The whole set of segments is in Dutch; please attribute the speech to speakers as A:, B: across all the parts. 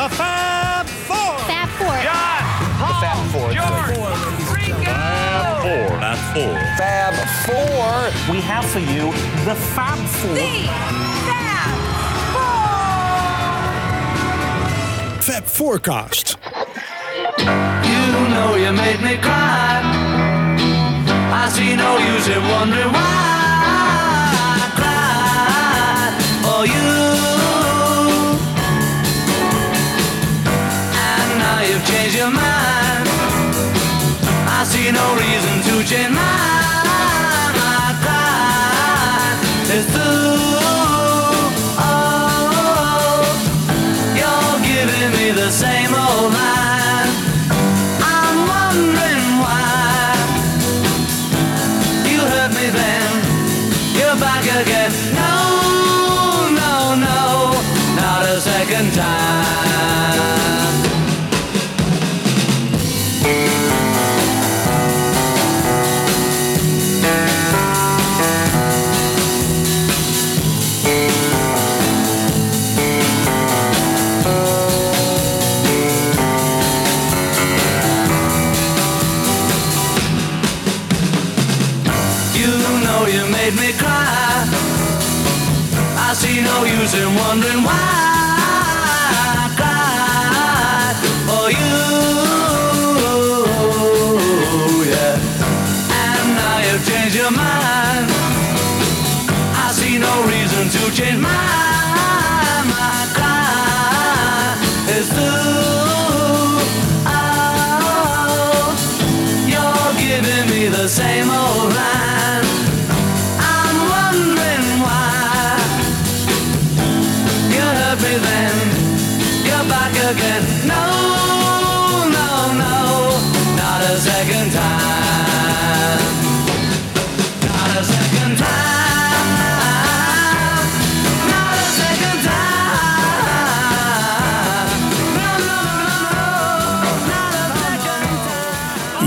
A: The Fab Four.
B: Fab Four.
C: John, Paul,
D: Fab Four.
C: George, Ringo.
A: Four. Fab Four.
D: Fab Four.
E: We have for you the Fab Four.
A: Fab Four.
F: Fab Forecast. You know you made me cry. I see no use in wondering why I cried for you. See no reason to change mine.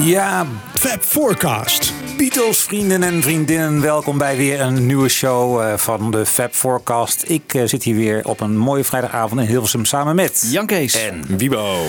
E: Ja,
A: Fab Forecast.
E: Beatles, vrienden en vriendinnen, welkom bij weer een nieuwe show eh, van de Fab Forecast. Ik eh, zit hier weer op een mooie vrijdagavond in Hilversum samen met...
G: Jan Kees.
E: En,
G: Wibo.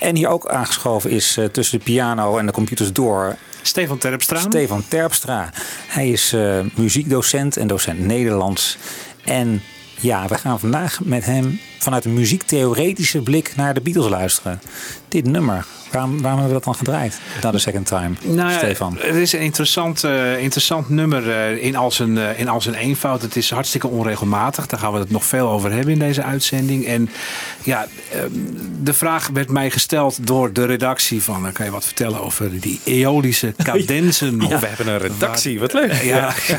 E: en hier ook aangeschoven is eh, tussen de piano en de computers door
G: Stefan Terpstra.
E: Stefan Terpstra. Hij is eh, muziekdocent en docent Nederlands. En ja, we gaan vandaag met hem vanuit een muziektheoretische blik naar de Beatles luisteren. Dit nummer, waarom, waarom hebben we dat dan gedraaid? Na de second time,
G: Nou ja,
E: Stefan.
G: Het is een interessant, eh, interessant nummer eh, in, al zijn, eh, in al zijn eenvoud. Het is hartstikke onregelmatig. Daar gaan we het nog veel over hebben in deze uitzending. En ja, eh, de vraag werd mij gesteld door de redactie van... kan je wat vertellen over die eolische cadenzen?
H: Oh, we hebben een redactie, wat leuk.
G: Ja, ja.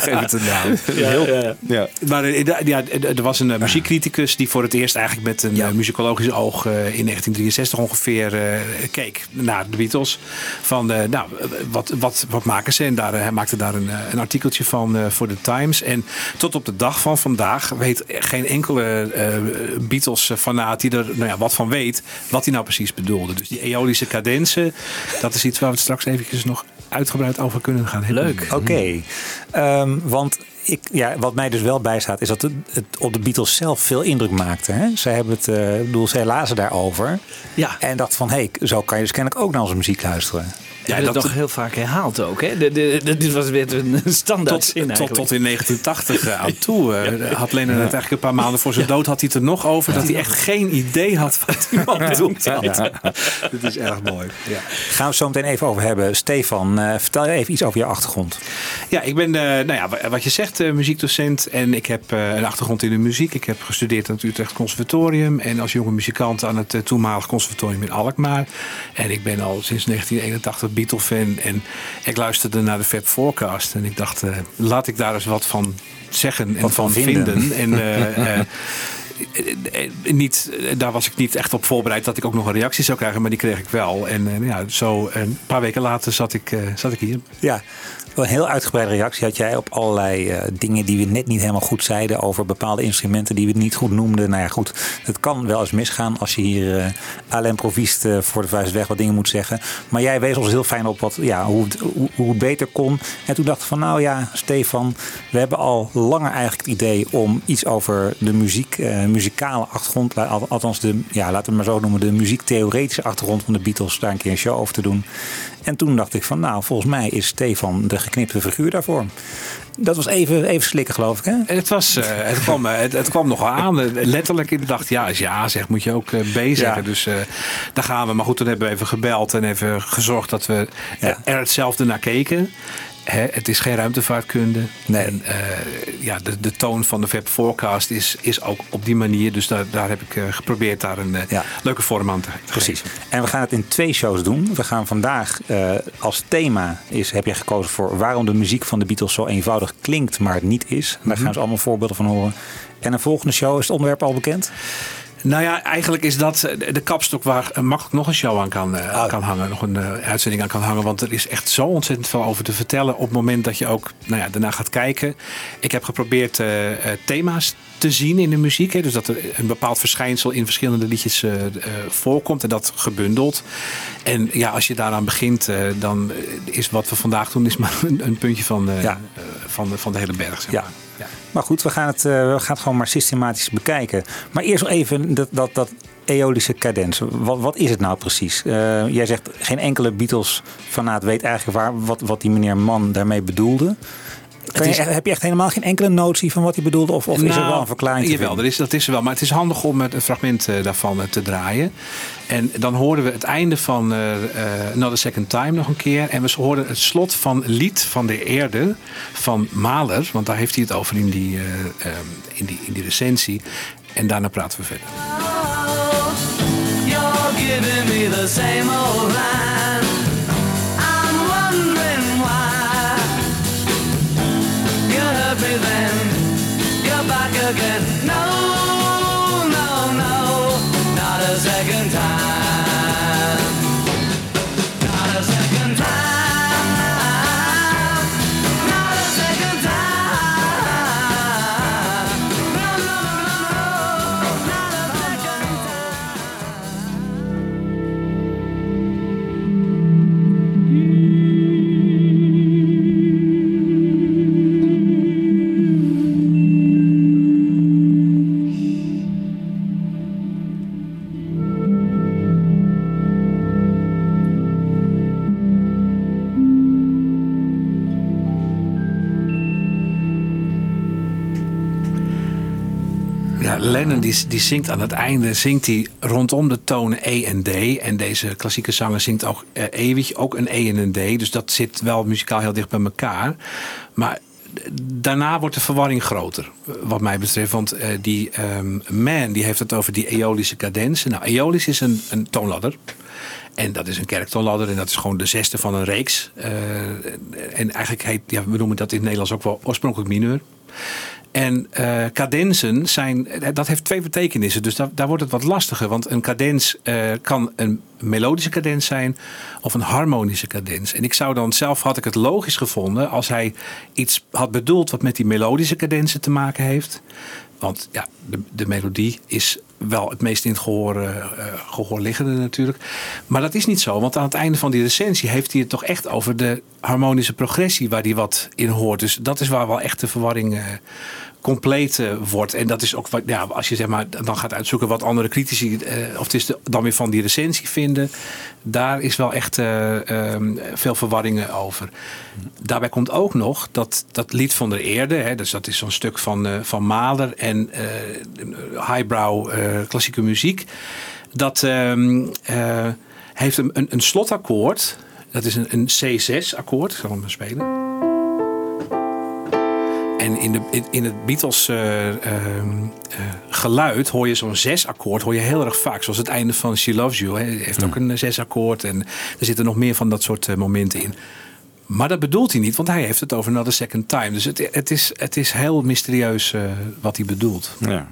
G: geef het een naam.
H: Heel, ja.
G: Maar ja, er was een muziekcriticus die voor het eerst eigenlijk met een eh, muzikologisch oog eh, in 1963 ongeveer eh, keek naar de Beatles. Van, eh, nou, eh, wat, wat, wat maken ze? En daar, eh, hij maakte daar een, eh, een artikeltje van eh, voor de Times. En tot op de dag van vandaag weet geen enkele eh, Beatles-fanaat die er nou ja, wat van weet, wat hij nou precies bedoelde. Dus die eolische cadensen, dat is iets waar we het straks eventjes nog uitgebreid over kunnen gaan hebben.
H: Leuk.
E: Oké, Ehm, want ik, ja, wat mij dus wel bijstaat is dat het, het op de Beatles zelf veel indruk maakte. Hè? Zij hebben het, ik bedoel, zij lazen daarover.
H: Ja.
E: En dacht van, hé, hey, zo kan je dus kennelijk ook naar onze muziek luisteren.
H: Ja, dat,
G: dat-
H: toch heel vaak herhaald ook. Hè? De, de, de- dit was weer een standaard
G: tot,
H: zin
G: tot,
H: eigenlijk.
G: tot in 1980 eh, aan toe. eh, had Lennon het eigenlijk een paar maanden voor zijn dood had hij het er nog over. Dat hij echt geen idee had wat iemand bedoeld had. Dit is erg mooi. Ja.
E: Gaan we het zo meteen even over hebben. Stefan, eh, vertel je even iets over je achtergrond.
G: Ja, ik ben, eh, nou ja, wa- wat je zegt, eh, muziekdocent. En ik heb eh, een achtergrond in de muziek. Ik heb gestudeerd aan het Utrecht Conservatorium. En als jonge muzikant aan het toenmalig conservatorium in Alkmaar. En ik ben al sinds 1981 Beatle-fan. En ik luisterde naar de Fab Forecast. En ik dacht, eh, laat ik daar eens wat van zeggen en
E: Wat van
G: van
E: vinden.
G: vinden. En eh, eh, niet, eh, daar was ik niet echt op voorbereid dat ik ook nog een reactie zou krijgen. Maar die kreeg ik wel. En eh, ja, zo een paar weken later zat ik, eh, zat ik hier.
E: Ja, wel een heel uitgebreide reactie had jij op allerlei eh, dingen die we net niet helemaal goed zeiden. Over bepaalde instrumenten die we niet goed noemden. Nou ja, goed, het kan wel eens misgaan als je hier eh l'improviste eh, voor de vuist weg wat dingen moet zeggen. Maar jij wees ons heel fijn op wat, ja, hoe, het, hoe, beter kon. En toen dacht ik van nou ja, Stefan, we hebben al langer eigenlijk het idee om iets over de muziek, eh, muzikale achtergrond, al- althans de, ja, laten we het maar zo noemen, de muziektheoretische achtergrond van de Beatles, daar een keer een show over te doen. En toen dacht ik van, nou, volgens mij is Stefan de geknipte figuur daarvoor. Dat was even, even slikken, geloof ik, hè?
G: Het, was, eh, het, kwam, eh, het, het kwam nogal aan. Letterlijk. Ik dacht, ja, als je A zegt, moet je ook eh, B zeggen.
E: Ja.
G: Dus daar gaan we. Maar goed, toen hebben we even gebeld en even gezorgd dat we
E: Ja.
G: er hetzelfde naar keken. Het is geen ruimtevaartkunde.
E: Nee.
G: En eh, ja, de, de toon van de Web Forecast is, is ook op die manier. Dus daar, daar heb ik eh, geprobeerd daar een eh,
E: Ja.
G: leuke vorm aan te
E: Precies.
G: geven.
E: En we gaan het in twee shows doen. We gaan vandaag als thema is, heb je gekozen voor waarom de muziek van de Beatles zo eenvoudig klinkt, maar het niet is. En daar gaan ze allemaal voorbeelden van horen. En een volgende show is het onderwerp al bekend.
G: Nou ja, eigenlijk is dat eh, de kapstok waar eh, makkelijk nog een show aan kan, eh,
E: Ah.
G: kan hangen. Nog een uitzending aan kan hangen. Want er is echt zo ontzettend veel over te vertellen. Op het moment dat je ook nou ja, daarna gaat kijken. Ik heb geprobeerd thema's te zien in de muziek. Hè. Dus dat er een bepaald verschijnsel in verschillende liedjes eh, eh, voorkomt. En dat gebundeld. En ja, als je daaraan begint. eh, dan is wat we vandaag doen is maar een, een puntje van,
E: Ja.
G: van, de, van de hele berg. Zeg maar. Ja.
E: Maar goed, we gaan het, we gaan het gewoon maar systematisch bekijken. Maar eerst nog even dat, dat, dat eolische cadens. Wat, wat is het nou precies? Jij zegt geen enkele Beatles-fanaat weet eigenlijk waar, wat, wat die meneer Mann daarmee bedoelde. Kan je
G: is-
E: echt- heb je echt helemaal geen enkele notie van wat hij bedoelde? Of, of is er wel een verklaring
G: Nou, Jawel, er is, dat is er wel. Maar het is handig om het een fragment eh, daarvan eh, te draaien. En dan hoorden we het einde van eh eh, Another Second Time nog een keer. En we hoorden het slot van Lied van de Eerde van Mahler. Want daar heeft hij het over in die, in die, in die recensie. En daarna praten we verder.
F: You're giving me the same old line.
G: Die, die zingt aan het einde zingt hij rondom de tonen E en D. En deze klassieke zanger zingt ook eh, eeuwig ook een E en een D. Dus dat zit wel muzikaal heel dicht bij elkaar. Maar daarna wordt de verwarring groter, wat mij betreft. Want eh, die ehm, man die heeft het over die eolische cadens. Nou, eolisch is een, een toonladder. En dat is een kerktoonladder en dat is gewoon de zesde van een reeks. Eh, en eigenlijk heet, ja, we noemen dat in het Nederlands ook wel oorspronkelijk mineur. En eh cadensen zijn, eh, dat heeft twee betekenissen. Dus daar, daar wordt het wat lastiger. Want een cadens eh, kan een melodische cadens zijn of een harmonische cadens. En ik zou dan zelf, had ik het logisch gevonden als hij iets had bedoeld wat met die melodische cadensen te maken heeft. Want ja, de, de melodie is wel het meest in het gehoor, eh, eh, gehoor liggende natuurlijk. Maar dat is niet zo, want aan het einde van die recensie heeft hij het toch echt over de harmonische progressie waar hij wat in hoort. Dus dat is waar wel echt de verwarring compleet eh, wordt. En dat is ook wat, ja, als je zeg maar dan gaat uitzoeken wat andere critici, eh, of het is dan weer van die recensie vinden, daar is wel echt eh, ehm, veel verwarringen over. Daarbij komt ook nog dat dat lied van de Eerde, hè, dus dat is zo'n stuk van, van Mahler en highbrow klassieke muziek, dat ehm, eh, heeft een, een, een slotakkoord. Dat is een, een C6-akkoord. Ik zal hem spelen. En in, de, in, in het Beatles eh, ehm, eh, geluid hoor je zo'n zes-akkoord hoor je heel erg vaak. Zoals het einde van She Loves You. Hè. heeft ook een eh, zes-akkoord. En er zitten nog meer van dat soort momenten in. Maar dat bedoelt hij niet, want hij heeft het over Another Second Time. Dus het, het, is, het is heel mysterieus wat hij bedoelt.
B: Ja.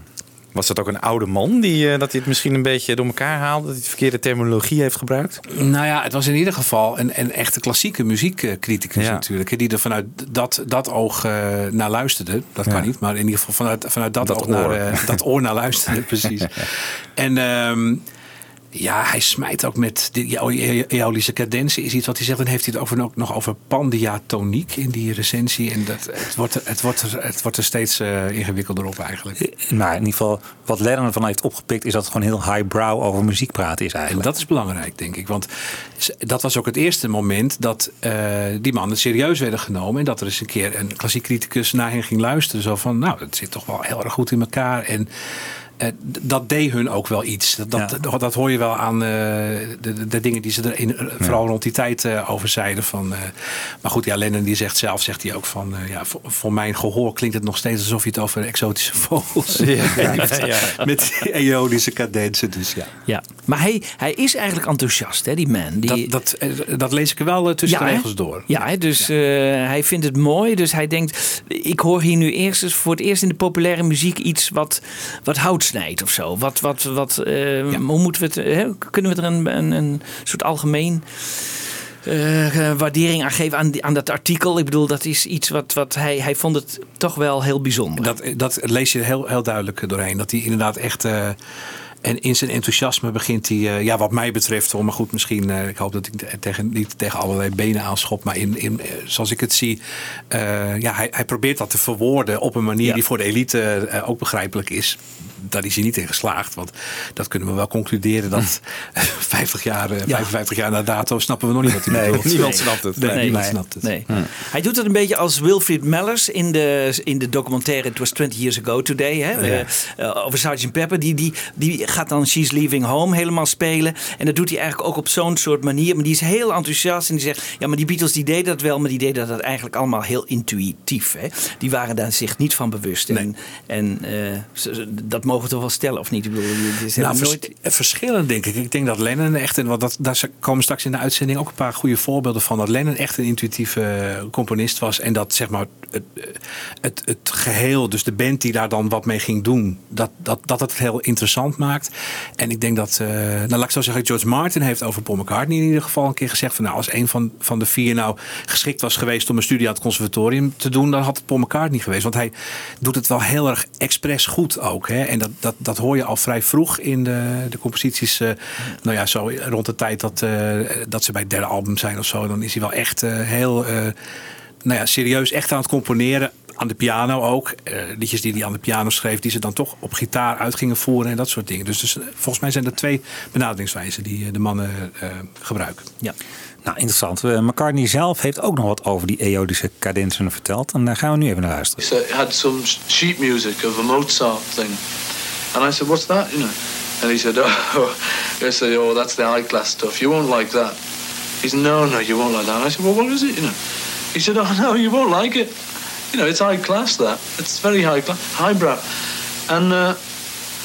B: Was dat ook een oude man die eh, dat hij het misschien een beetje door elkaar haalde? Dat hij de verkeerde terminologie heeft gebruikt?
G: Nou ja, het was in ieder geval een, een echte klassieke muziekcriticus
B: Ja.
G: natuurlijk. Die er vanuit dat, dat oog eh, naar luisterde. Dat kan
B: Ja.
G: niet, maar in ieder geval vanuit, vanuit dat,
B: Dat
G: oog naar
B: oor.
G: eh, dat oor naar luisterde, precies. En ehm, Ja, hij smijt ook met de eolische cadentie. Is iets wat hij zegt. Dan heeft hij het over, ook nog over pandiatoniek in die recensie. En dat, het, wordt, er- het, wordt, er- het wordt er steeds eh, ingewikkelder op eigenlijk.
E: Maar in ieder geval, wat Lennon ervan heeft opgepikt, is dat het gewoon heel highbrow over muziek praten is
G: En
E: eigenlijk.
G: dat is belangrijk, denk ik. Want dat was ook het eerste moment dat eh, die mannen serieus werden genomen. En dat er eens een keer een klassiek criticus naar hen ging luisteren. Zo van, nou, het zit toch wel heel erg goed in elkaar. En eh, dat deed hun ook wel iets. Dat, dat, dat hoor je wel aan eh, de, de, dingen die ze er in, eh, vooral rond die tijd eh, over zeiden. Van, eh, maar goed, ja, Lennon die zegt zelf, zegt hij ook van, eh, ja, voor, voor mijn gehoor klinkt het nog steeds alsof je het over exotische vogels heeft. Met die eolische cadensen, dus ja.
H: Ja. Maar hij, hij is eigenlijk enthousiast, hè, die man. Die,
G: Dat, dat, eh, dat lees ik wel eh, tussen de regels door.
H: Ja, hè, dus eh, hij vindt het mooi. Dus hij denkt, ik hoor hier nu eerst eens voor het eerst in de populaire muziek iets wat, wat hout snijdt of zo. Wat, wat, wat, eh, Hoe moeten we het, hè? kunnen we er een, een, een soort algemeen eh, waardering aan geven aan, die, aan dat artikel? Ik bedoel, dat is iets wat, wat hij, hij vond het toch wel heel bijzonder.
G: Dat, dat lees je heel, heel duidelijk doorheen. Dat hij inderdaad echt. eh, en in zijn enthousiasme begint hij, eh, ja, wat mij betreft, hoor, maar goed, misschien, eh, ik hoop dat ik te- tegen, niet tegen allerlei benen aanschop, maar in, in, eh, zoals ik het zie, eh, ja, hij, hij probeert dat te verwoorden op een manier
H: Ja.
G: die voor de elite eh, ook begrijpelijk is. Daar is hij niet in geslaagd, want dat kunnen we wel concluderen dat 50 jaar, eh, 55 jaar na dato snappen we nog niet wat hij bedoelt.
B: Niemand snapt het.
G: Nee,
H: Nee,
G: niemand
H: nee,
G: snapt het.
H: Nee. Hij doet het een beetje als Wilfried Mellers in de, in de documentaire It Was 20 Years Ago Today. Hè, eh, eh, over Sgt. Pepper. Die, die, die gaat dan She's Leaving Home helemaal spelen. En dat doet hij eigenlijk ook op zo'n soort manier. Maar die is heel enthousiast en die zegt... Ja, maar die Beatles die deden dat wel, maar die deden dat eigenlijk allemaal heel intuïtief. Hè. Die waren daar zich niet van bewust. En, en eh, ze- dat mogen we toch wel stellen, of niet? Ik bedoel, het is
G: Nou,
H: helemaal
G: vers- verschillend denk ik. Ik denk dat Lennon echt, en wat dat, daar komen straks in de uitzending ook een paar goede voorbeelden van, dat Lennon echt een intuïtieve eh, componist was. En dat zeg maar het, het, het geheel, dus de band die daar dan wat mee ging doen, dat, dat, dat het heel interessant maakt. En ik denk dat, eh, nou laat ik zo zeggen, George Martin heeft over Paul McCartney in ieder geval een keer gezegd van nou, als een van, van de vier nou geschikt was geweest om een studie aan het conservatorium te doen, dan had het Paul McCartney geweest. Want hij doet het wel heel erg expres goed ook. Hè? En dat, dat, dat hoor je al vrij vroeg in de, de composities. eh, nou ja, zo rond de tijd dat, eh, dat ze bij het derde album zijn of zo. Dan is hij wel echt heel nou ja, serieus echt aan het componeren. Aan de piano ook. Eh, liedjes die hij aan de piano schreef, die ze dan toch op gitaar uit gingen voeren en dat soort dingen. Dus, dus eh, volgens mij zijn er twee benaderingswijzen die eh, de mannen eh, gebruiken.
H: Ja.
E: Nou, interessant. Eh, McCartney zelf heeft ook nog wat over die eolische cadensen verteld. En daar gaan we nu even naar luisteren.
D: So it had some sheet music of a Mozart thing. And I said, what's that, you know? And he said, oh, I said, oh, that's the high class stuff. You won't like that. He said, no, no, you won't like that. And I said, well, what is it, you know? He said, oh, no, you won't like it. You know, it's high class, that. It's very high class, highbrow. And uh,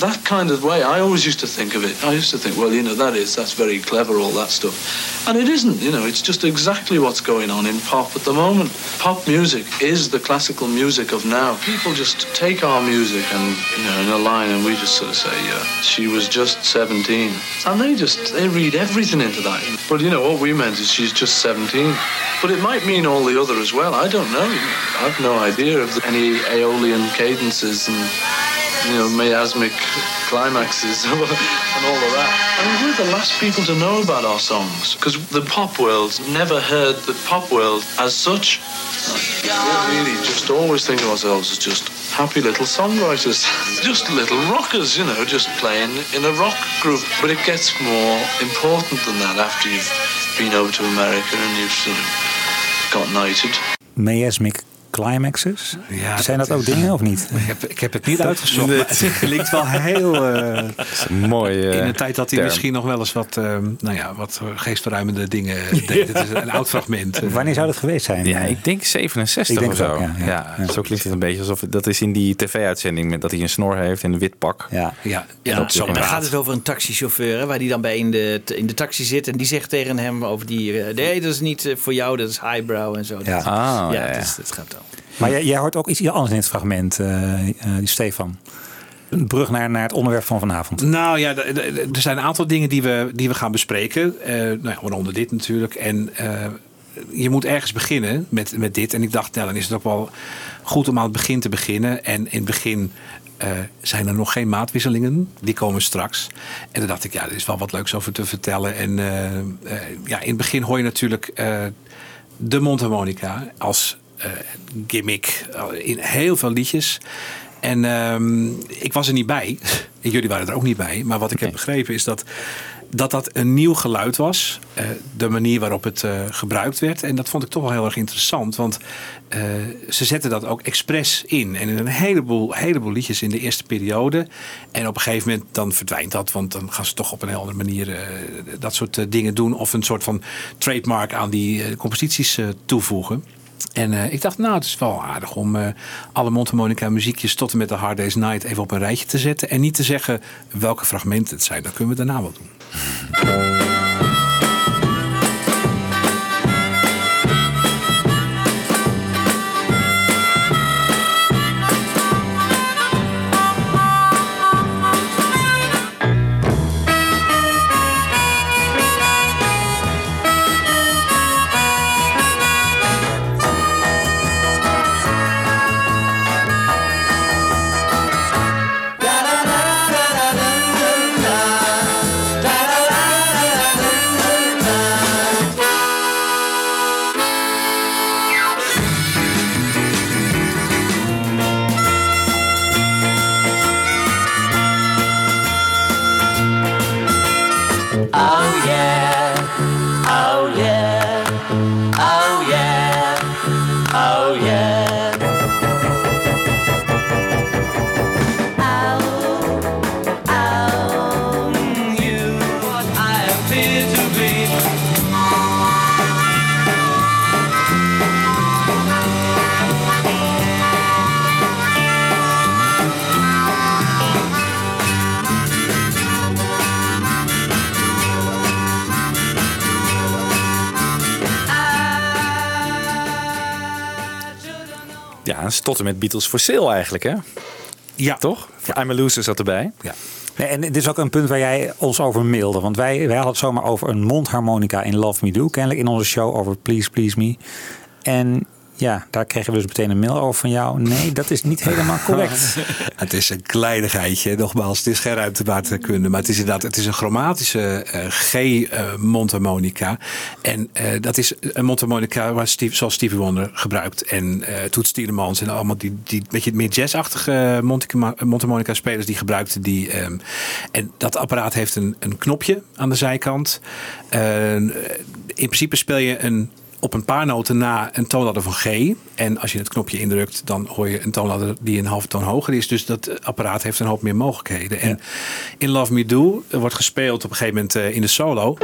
D: that kind of way, I always used to think of it. I used to think, well, you know, that is, that's very clever, all that stuff. And it isn't, you know, it's just exactly what's going on in pop at the moment. Pop music is the classical music of now. People just take our music and, you know, in a line, and we just sort of say, yeah, she was just 17. And they just, they read everything into that. But, you know, what we meant is she's just 17. But it might mean all the other as well. I don't know. I've no idea of any Aeolian cadences and you know, miasmic climaxes and all of that. I mean, we're the last people to know about our songs because the pop world never heard the pop world as such. We really just always think of ourselves as just happy little songwriters, just little rockers, you know, just playing in a rock group. But it gets more important than that after you've been over to America and you've sort of got knighted.
E: Miasmic climaxes?
G: Ja,
E: Zijn dat
G: dat
E: ook dingen of niet?
G: Ik heb, ik heb het niet uitgezocht, maar het klinkt wel heel... eh,
B: Mooi. eh,
G: in de tijd dat hij
B: term.
G: misschien nog wel eens wat, eh, nou ja, wat geestverruimende dingen deed. Het is een oud fragment.
E: Wanneer zou dat geweest zijn?
B: Ja, ik denk 67
E: Ik denk
B: of zo.
E: ook, ja,
B: ja,
E: ja.
B: Zo klinkt het een beetje alsof dat is in die tv-uitzending met dat hij een snor heeft en een wit pak.
E: Ja.
G: Ja,
H: Ja,
G: zo
H: dan gaat het over een taxichauffeur hè, waar die dan bij in de, in de taxi zit. En die zegt tegen hem over die... eh, nee, dat is niet voor jou, dat is highbrow en zo.
E: Ja.
H: Dat-
B: Ah,
H: ja,
B: ja, ja.
H: het, is- het gaat dan.
E: Maar jij, hoort ook iets anders in het fragment, eh, eh, die Stefan. Een brug naar, naar het onderwerp van vanavond.
G: Nou ja, er zijn een aantal dingen die we, die we gaan bespreken. Eh, nou waaronder dit natuurlijk. En je moet ergens beginnen met, met dit. En ik dacht, nou, dan is het ook wel goed om aan het begin te beginnen. En in het begin zijn er nog geen maatwisselingen. Die komen straks. En dan dacht ik, ja, er is wel wat leuks over te vertellen. En ja, in het begin hoor je natuurlijk de mondharmonica als gimmick eh, in heel veel liedjes. En ehm, ik was er niet bij. En jullie waren er ook niet bij. Maar wat ik heb begrepen is dat dat, dat een nieuw geluid was. Eh, de manier waarop het eh, gebruikt werd. En dat vond ik toch wel heel erg interessant. Want eh, ze zetten dat ook expres in. En in een heleboel, heleboel liedjes in de eerste periode. En op een gegeven moment dan verdwijnt dat. Want dan gaan ze toch op een heel andere manier eh, dat soort eh, dingen doen. Of een soort van trademark aan die eh, composities eh, toevoegen. En eh, ik dacht, nou, het is wel aardig om eh, alle mondharmonica muziekjes tot en met de Hard Day's Night even op een rijtje te zetten. En niet te zeggen welke fragmenten het zijn. Dat kunnen we daarna wel doen.
B: Tot en met Beatles for Sale eigenlijk, hè?
G: Ja,
B: Toch? I'm a Loser zat erbij.
G: Ja.
E: Nee, en dit is ook een punt waar jij ons over mailde. Want wij, wij hadden het zomaar over een mondharmonica in Love Me Do. Kennelijk in onze show over Please Please Me. En ja, daar kregen we dus meteen een mail over van jou. Nee, dat is niet helemaal correct.
G: Het is een kleinigheidje, nogmaals. Het is geen ruimtewaterkunde, maar het is inderdaad het is een chromatische eh, G-mondharmonica. en eh, dat is een mondharmonica waar Steve, zoals Stevie Wonder gebruikt. En eh Toets Tielemans en allemaal die, die beetje meer jazzachtige mondharmonica- spelers die gebruikten die. ehm, en dat apparaat heeft een, een knopje aan de zijkant. Eh, in principe speel je een op een paar noten na een toonladder van G. En als je het knopje indrukt, dan hoor je een toonladder die een halve toon hoger is. Dus dat apparaat heeft een hoop meer mogelijkheden. En in Love Me Do wordt gespeeld op een gegeven moment eh, in de solo.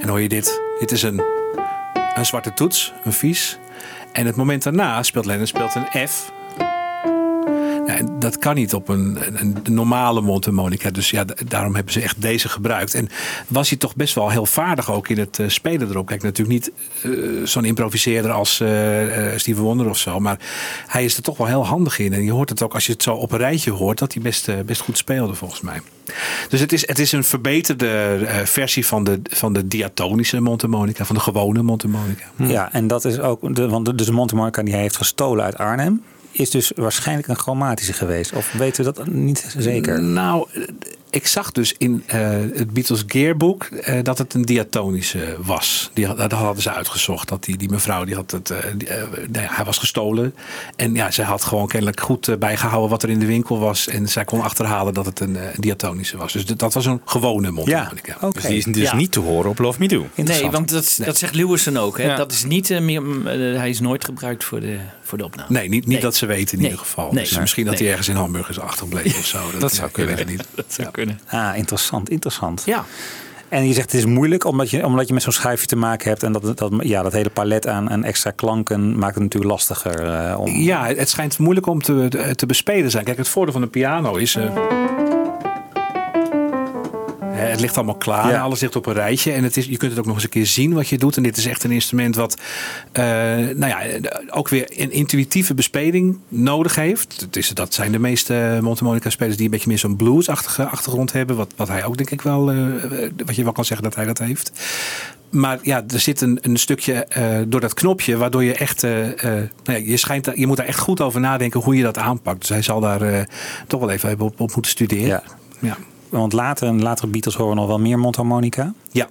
G: En hoor je dit. Dit is een, een zwarte toets, een vies. En het moment daarna speelt Lennon speelt een F. Dat kan niet op een, een, normale mondharmonica. Dus ja, daarom hebben ze echt deze gebruikt. En was hij toch best wel heel vaardig ook in het eh, spelen erop. Kijk, natuurlijk niet eh, zo'n improviseerder als eh eh, Steven Wonder of zo. Maar hij is er toch wel heel handig in. En je hoort het ook als je het zo op een rijtje hoort... dat hij best, best goed speelde volgens mij. Dus het is, het is een verbeterde versie van de, van de diatonische mondharmonica. Van de gewone mondharmonica.
E: Ja, en dat is ook, de, want de, dus de mondharmonica die hij heeft gestolen uit Arnhem, is dus waarschijnlijk een chromatische geweest. Of weten we dat niet zeker?
G: Nou, ik zag dus in eh, het Beatles Gearbook eh, dat het een diatonische was. Die, dat hadden ze uitgezocht. Dat die, die mevrouw, die had het, eh, die, nou ja, hij was gestolen. En ja, zij had gewoon kennelijk goed eh, bijgehouden wat er in de winkel was. En zij kon achterhalen dat het een diatonische was. Dus dat was een gewone mondharmonica.
E: oké.
B: Dus die is dus
H: Ja.
B: niet te horen op Love Me Do.
H: Nee, want dat, dat zegt Lewison ook. Hè?
B: Ja.
H: Dat is niet, meer, mm, hij is nooit gebruikt voor de, voor de opname.
G: Nee, niet, niet
H: Nee.
G: dat ze weten in
H: Nee.
G: ieder geval.
H: Nee.
G: Dus misschien dat hij ergens in Hamburg is achterbleef of zo. Dat,
B: zou
G: ja, ik
B: kunnen.
G: niet.
H: Dat zou kunnen.
E: Ah, interessant, interessant.
H: Ja.
E: En je zegt het is moeilijk omdat je, omdat je met zo'n schuifje te maken hebt. En dat, dat, ja, dat hele palet aan, aan extra klanken maakt het natuurlijk lastiger. eh, om...
G: Ja, het schijnt moeilijk om te, te bespelen zijn. Kijk, het voordeel van een piano is. eh, het ligt allemaal klaar.
E: Ja.
G: Alles ligt op een rijtje. En het is, je kunt het ook nog eens een keer zien wat je doet. En dit is echt een instrument wat eh, nou ja, ook weer een intuïtieve bespeling nodig heeft. Het is, dat zijn de meeste mondharmonica spelers die een beetje meer zo'n bluesachtige achtergrond hebben. Wat, wat hij ook denk ik wel, eh, wat je wel kan zeggen dat hij dat heeft. Maar ja, er zit een, een stukje eh, door dat knopje, waardoor je echt, eh, eh, nou ja, je, schijnt, je moet daar echt goed over nadenken hoe je dat aanpakt. Dus hij zal daar eh, toch wel even op, op moeten studeren.
E: Ja.
G: ja.
E: Want later, in latere Beatles horen we nog wel meer mondharmonica.
G: Ja,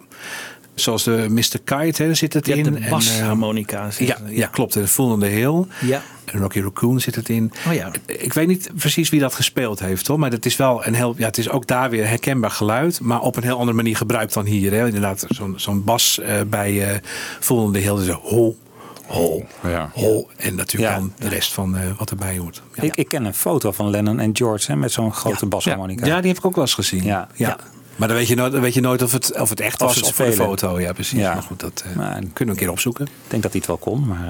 G: zoals de Mr. Kite hè, zit het in.
H: de
G: En,
H: basharmonica.
G: eh,
H: zit
G: ja, ja, klopt. En Full on the Hill.
H: Ja.
G: En Rocky Raccoon zit het in.
H: Oh ja.
G: Ik weet niet precies wie dat gespeeld heeft hoor. Maar het is wel een heel. Ja, het is ook daar weer herkenbaar geluid. Maar op een heel andere manier gebruikt dan hier. Hè. Inderdaad, zo'n zo'n bas eh, bij eh Full on the Hill. Dus ho, ho,
B: Ja.
G: ho. En natuurlijk
E: Ja.
G: dan de rest van eh, wat erbij hoort. Ja.
E: Ik, ik ken een foto van Lennon en George hè, met zo'n grote basharmonica.
G: Ja, die heb ik ook wel eens gezien.
E: Ja.
H: Ja.
G: Maar dan weet je nooit, dan weet je nooit of, het, of het echt
E: Of
G: was of voor de
E: spelen.
G: foto. Ja, precies.
E: Ja.
G: Maar goed, dat eh,
E: Maar-
G: kunnen we een keer opzoeken.
E: Ik denk dat hij het wel kon. Maar,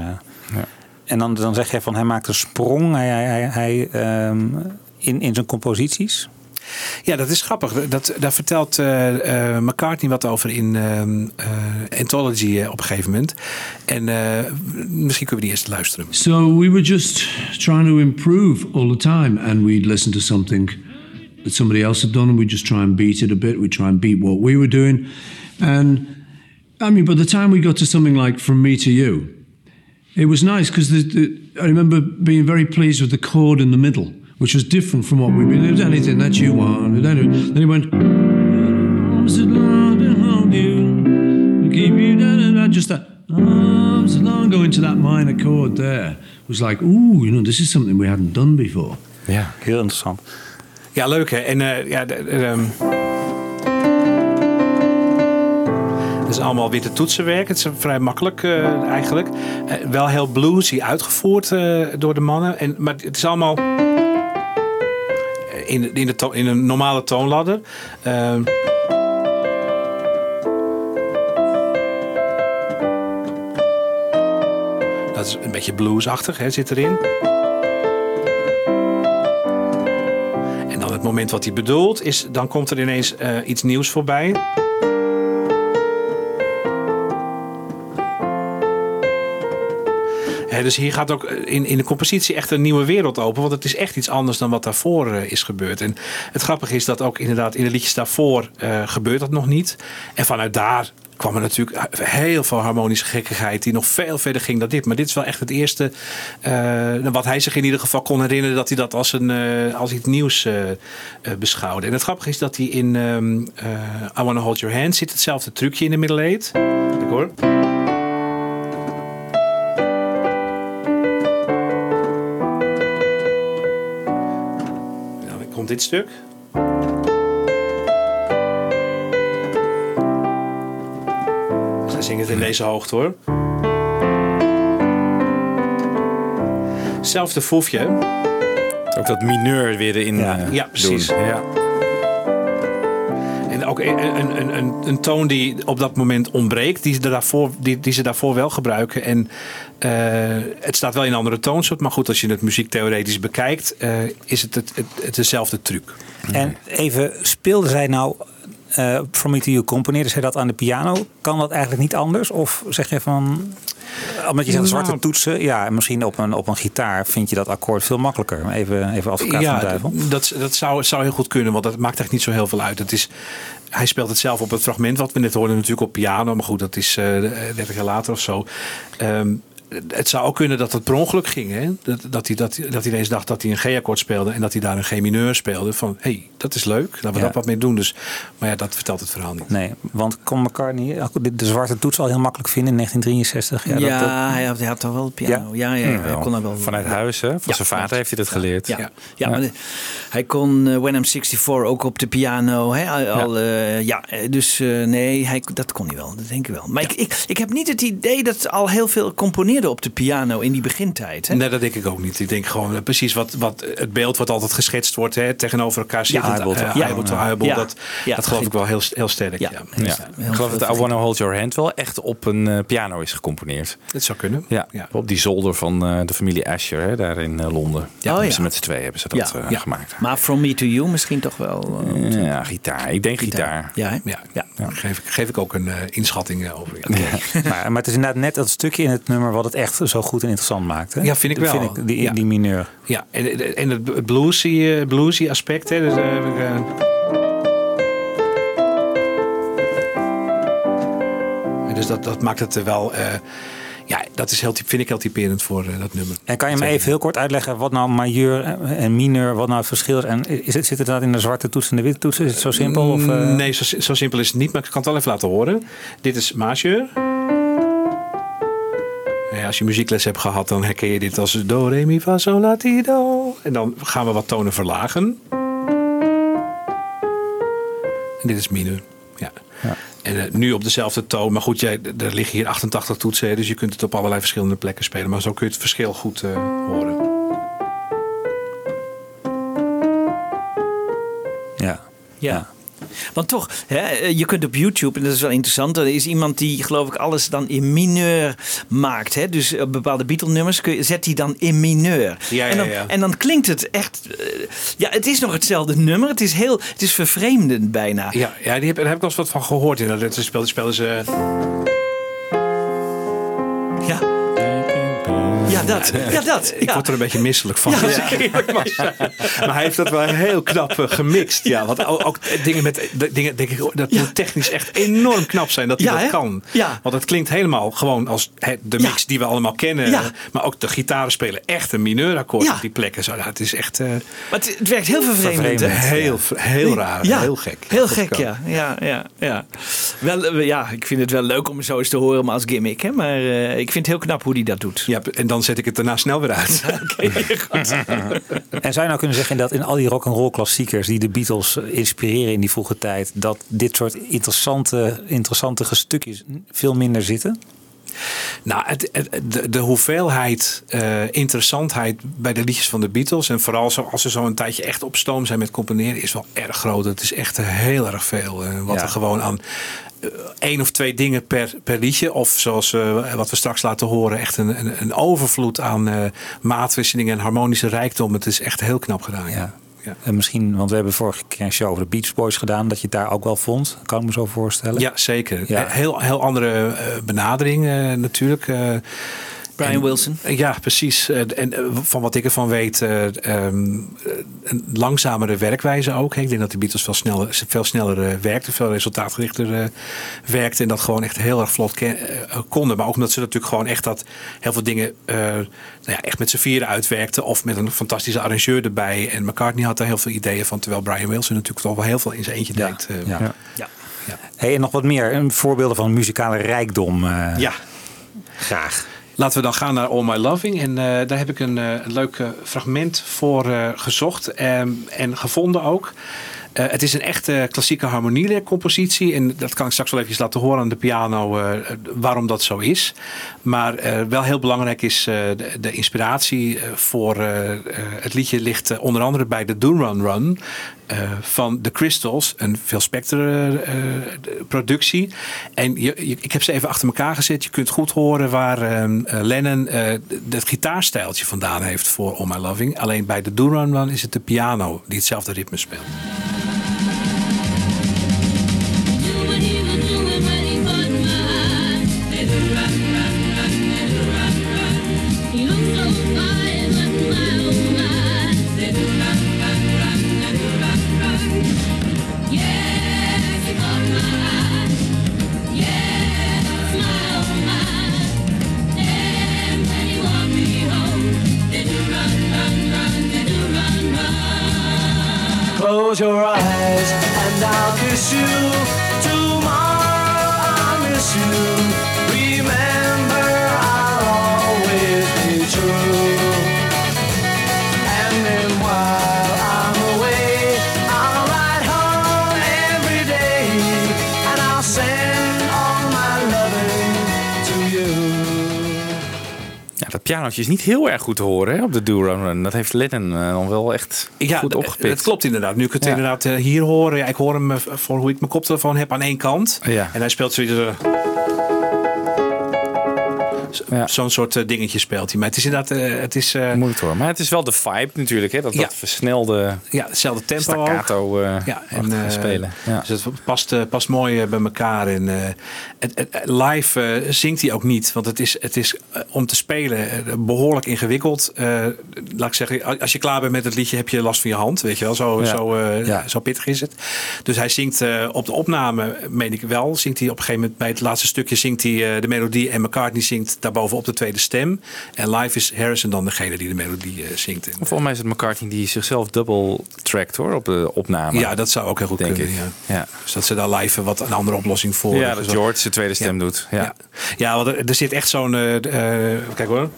E: eh, En dan, dan zeg jij van hij maakt een sprong hij, hij, hij, hij, ehm, in, in zijn composities.
G: Ja, dat is grappig. Dat, daar vertelt eh, eh, McCartney wat over in eh, Anthology op een gegeven moment. En misschien kunnen we die eerst luisteren.
I: So we were just trying to improve all the time, and we'd listen to something that somebody else had done, and we'd just try and beat it a bit. We'd try and beat what we were doing, and I mean, by the time we got to something like "From Me to You," it was nice because I remember being very pleased with the chord in the middle, which was different from what we'd been. Was anything that you want. Then it went. "Arms and hold you, keep you da, da, da," just that arms that long going to that minor chord there was like, ooh, you know, this is something we hadn't done before.
E: Ja, heel interessant.
G: Ja, leuk hè. En eh, ja, ehm, het is allemaal witte toetsenwerk. Het is vrij makkelijk eh, eigenlijk. Eh, wel heel bluesy uitgevoerd door de mannen. En, maar het is allemaal in, in, de in een normale toonladder. Ehm, dat is een beetje bluesachtig, hè, zit erin. En dan het moment wat hij bedoelt, is dan komt er ineens eh, iets nieuws voorbij. Dus hier gaat ook in, in de compositie echt een nieuwe wereld open. Want het is echt iets anders dan wat daarvoor eh, is gebeurd. En het grappige is dat ook inderdaad in de liedjes daarvoor eh, gebeurt dat nog niet. En vanuit daar kwam er natuurlijk heel veel harmonische gekkigheid die nog veel verder ging dan dit. Maar dit is wel echt het eerste eh, wat hij zich in ieder geval kon herinneren dat hij dat als, een, eh, als iets nieuws eh, eh, beschouwde. En het grappige is dat hij in eh, I Wanna Hold Your Hand zit hetzelfde trucje in de middle eight. Kijk hoor. Komt dit stuk. Zij zingen het in deze hoogte hoor. Zelfde foefje.
B: Ook dat mineur weer erin
E: Ja.
B: eh,
G: Ja, precies.
B: doen. Ja.
G: Ook een, een, een, een, een toon die op dat moment ontbreekt, die ze daarvoor, die, die ze daarvoor wel gebruiken. En eh, het staat wel in een andere toonsoort, maar goed, als je het muziektheoretisch bekijkt, eh, is het, het, het, het dezelfde truc.
E: En even, speelde zij nou eh From Me to You, componeerde zij dat aan de piano? Kan dat eigenlijk niet anders? Of zeg je van, omdat je zegt zwarte
G: Nou.
E: toetsen, ja, en misschien op een, op een gitaar vind je dat akkoord veel makkelijker. Even, even advocaat van de duivel.
G: dat, dat zou, zou heel goed kunnen, want dat maakt echt niet zo heel veel uit. Het is, hij speelt het zelf op het fragment wat we net hoorden natuurlijk op piano, maar goed, dat is eh 30 jaar later of zo. Ehm, het zou ook kunnen dat het per ongeluk ging. Hè? Dat, dat, hij, dat, dat hij ineens dacht dat hij een G-akkoord speelde en dat hij daar een G-mineur speelde. Van, hé, hey, dat is leuk, laten we
E: Ja.
G: dat wat mee doen. Dus, maar ja, dat vertelt het verhaal niet.
E: Nee, want kon McCartney de, de zwarte toets al heel makkelijk vinden in 1963?
H: Ja,
E: dat- dat-
H: hij, had, hij had toch wel piano. Ja, ja, hij kon dat wel.
B: Vanuit huis, hè? Van
H: Ja,
B: zijn vader heeft hij dat geleerd.
H: Ja, ja.
G: Ja.
H: maar de- hij kon eh, When I'm 64 ook op de piano. Hè? Al, eh, ja, eh, dus eh, nee, hij, dat kon hij wel. Dat denk ik wel. Maar ik, ik, ik heb niet het idee dat al heel veel componeerde op de piano in die begintijd. Hè?
G: Nee, dat denk ik ook niet. Ik denk gewoon eh, precies wat, wat het beeld wat altijd geschetst wordt, hè, tegenover elkaar zitten.
H: Ja.
G: dat,
H: Ja,
G: dat geloof ik wel heel, heel sterk. Ja.
H: Ja.
B: Ja. Ik geloof dat I Wanna Hold Your Hand wel echt op een eh, piano is gecomponeerd.
G: Dat zou kunnen.
B: Ja,
G: Ja.
B: op die zolder van eh, de familie Asher hè, daar in Londen. Ja,
H: Oh,
B: met z'n tweeën hebben ze dat
H: Ja.
G: Ja.
B: gemaakt.
H: Maar From Me to You misschien toch wel. eh,
B: ja, gitaar. Ik denk gitaar.
H: Ja?
G: Ja, geef, ik, geef ik ook een eh, inschatting over.
E: Maar, maar het is inderdaad net dat stukje in het nummer wat het echt zo goed en interessant maakt. Hè?
G: Ja, vind ik
E: Dat
G: wel.
E: die,
G: Ja.
E: die mineur.
G: Ja, en, en het bluesy, eh, bluesy aspect. Hè, dus, eh, ik, eh, dus dat, dat maakt het wel. ja, dat is heel, vind ik heel typerend voor dat nummer.
E: En kan je me even heel kort uitleggen wat nou majeur en mineur, wat nou het verschil is? En is het, zit het dat in de zwarte toets en de witte toets? Is het zo simpel? Of, eh?
G: Nee, zo, zo simpel is het niet, maar ik kan het wel even laten horen. Dit is majeur. Ja, als je muziekles hebt gehad, dan herken je dit als do, re, mi, fa, sol, la, ti, do. En dan gaan we wat tonen verlagen. En dit is mineur. Ja.
E: Ja.
G: En eh, nu op dezelfde toon. Maar goed, jij, er liggen hier 88 toetsen. Dus je kunt het op allerlei verschillende plekken spelen. Maar zo kun je het verschil goed eh, horen.
E: Ja.
H: Ja. Want toch, hè, je kunt op YouTube, en dat is wel interessant, er is iemand die geloof ik alles dan in mineur maakt. Hè? Dus op bepaalde Beatle-nummers zet die dan in mineur.
G: Ja,
H: en, dan,
G: ja.
H: en dan klinkt het echt, eh, ja, het is nog hetzelfde nummer. Het is heel, het is vervreemdend bijna.
G: Ja, ja die heb, daar heb ik wel eens wat van gehoord. inderdaad. Dat spelen ze...
H: Ja, ja dat. Ja, dat.
G: Ik
H: ja.
G: word er een beetje misselijk van. Maar hij heeft dat wel heel knap eh, gemixt. Ja, want ook, ook dingen met de- dingen denk ik dat
H: Ja.
G: moet technisch echt enorm knap zijn dat hij
H: Ja,
G: dat
H: hè?
G: kan.
H: Ja.
G: Want het klinkt helemaal gewoon als de mix
H: Ja.
G: die we allemaal kennen.
H: Ja.
G: Maar ook de gitaren spelen echt een mineurakkoord
H: Ja.
G: op die plekken. Zo, het is echt eh,
H: Maar het, het werkt heel vervreemdend. hè?
G: heel, heel raar,
H: Ja,
G: heel gek.
H: Heel gek, ja. Ja, ja, ja. Wel, eh, ja. Ik vind het wel leuk om zo eens te horen, maar als gimmick. Hè? Maar eh, ik vind het heel knap hoe hij dat doet.
G: Ja, en dan zet ik het daarna snel weer uit.
E: En zou je nou kunnen zeggen dat in al die rock and roll klassiekers die de Beatles inspireren in die vroege tijd, dat dit soort interessante, interessante stukjes veel minder zitten?
G: Nou, het, het- de, de hoeveelheid eh, interessantheid bij de liedjes van de Beatles... en vooral zo, als ze zo een tijdje echt op stoom zijn met componeren... is wel erg groot. Het is echt heel erg veel. eh, wat
E: Ja.
G: er gewoon aan één of twee dingen per, per liedje... of zoals eh, wat we straks laten horen... echt een, een, een overvloed aan eh, maatwisselingen en harmonische rijkdom. Het is echt heel knap gedaan. Ja.
E: Ja.
G: Ja.
E: En misschien, want we hebben vorige keer een show over de Beach Boys gedaan, dat je het daar ook wel vond. Kan ik me zo voorstellen.
G: Ja, zeker.
E: Ja.
G: Heel, heel andere eh, benadering eh, natuurlijk.
H: Brian
G: En-
H: Wilson.
G: Ja, precies. Eh, En eh, van wat ik ervan weet, eh, ehm, eh, een langzamere werkwijze ook. Ik denk dat de Beatles veel sneller, veel sneller werkten, veel resultaatgerichter eh werkten. En dat gewoon echt heel erg vlot konden. Maar ook omdat ze natuurlijk gewoon echt dat heel veel dingen eh, nou ja, echt met z'n vieren uitwerkten. Of met een fantastische arrangeur erbij. En McCartney had daar heel veel ideeën van. Terwijl Brian Wilson natuurlijk toch wel heel veel in zijn eentje deed. eh.
E: Ja.
B: Ja.
H: Ja.
E: Hey, en nog wat meer een voorbeelden van muzikale rijkdom. eh,
G: ja.
E: Graag.
G: Laten we dan gaan naar All My Loving. En eh, daar heb ik een, eh, leuk eh, fragment voor gezocht en, en gevonden ook. Het is een echte klassieke harmoniecompositie. En dat kan ik straks wel even laten horen aan de piano waarom dat zo is. Maar wel heel belangrijk is de, de inspiratie voor het liedje ligt onder andere bij de Do Run Run eh, van The Crystals. Een Phil Spector eh, productie. En ik heb ze even achter elkaar gezet. Je kunt goed horen waar ehm, eh, Lennon het gitaarstijltje vandaan heeft voor All My Loving. Alleen bij de Do Run is het de piano die hetzelfde ritme speelt.
F: Close your eyes
B: pianootje is niet heel erg goed te horen hè, op de Do Run. Dat heeft Lennon eh, dan wel echt
G: Ja,
B: goed opgepikt.
G: Het klopt inderdaad. Nu ik het
B: Ja.
G: inderdaad eh, hier hoor. Ja, ik hoor hem eh, voor hoe ik mijn koptelefoon heb aan één kant.
B: Ja.
G: En hij speelt zoiets. eh, zo-
B: Ja.
G: Zo'n soort eh, dingetje speelt hij. Maar het is inderdaad. eh, het is, eh,
B: Moeilijk horen. Maar het is wel de vibe natuurlijk. Hè? Dat,
G: Ja.
B: dat versnelde
G: ja, hetzelfde tempo
B: staccato
G: Ja, en
B: spelen. Ja.
G: Dus het past, past mooi bij elkaar. En het, live zingt hij ook niet. Want het is, het is om te spelen eh, behoorlijk ingewikkeld. Laat ik zeggen, als je klaar bent met het liedje, heb je last van je hand. Weet je wel, zo, zo, zo pittig is het. Dus hij zingt op de opname, meen ik wel, zingt hij op een gegeven moment bij het laatste stukje zingt hij de melodie en McCartney zingt daarboven op de tweede stem. En live is Harrison dan degene die de melodie eh, zingt. En,
B: Volgens mij is het McCartney die zichzelf double trackt hoor op de opname.
G: ja, dat zou ook heel goed
B: denk
G: kunnen.
B: ik.
G: Ja.
B: Ja.
G: Dus dat ze daar live wat een andere oplossing voor.
B: Ja, dat George zijn tweede stem
G: Ja.
B: doet. Ja.
G: Ja, want er, er zit echt zo'n. eh, eh, kijk hoor.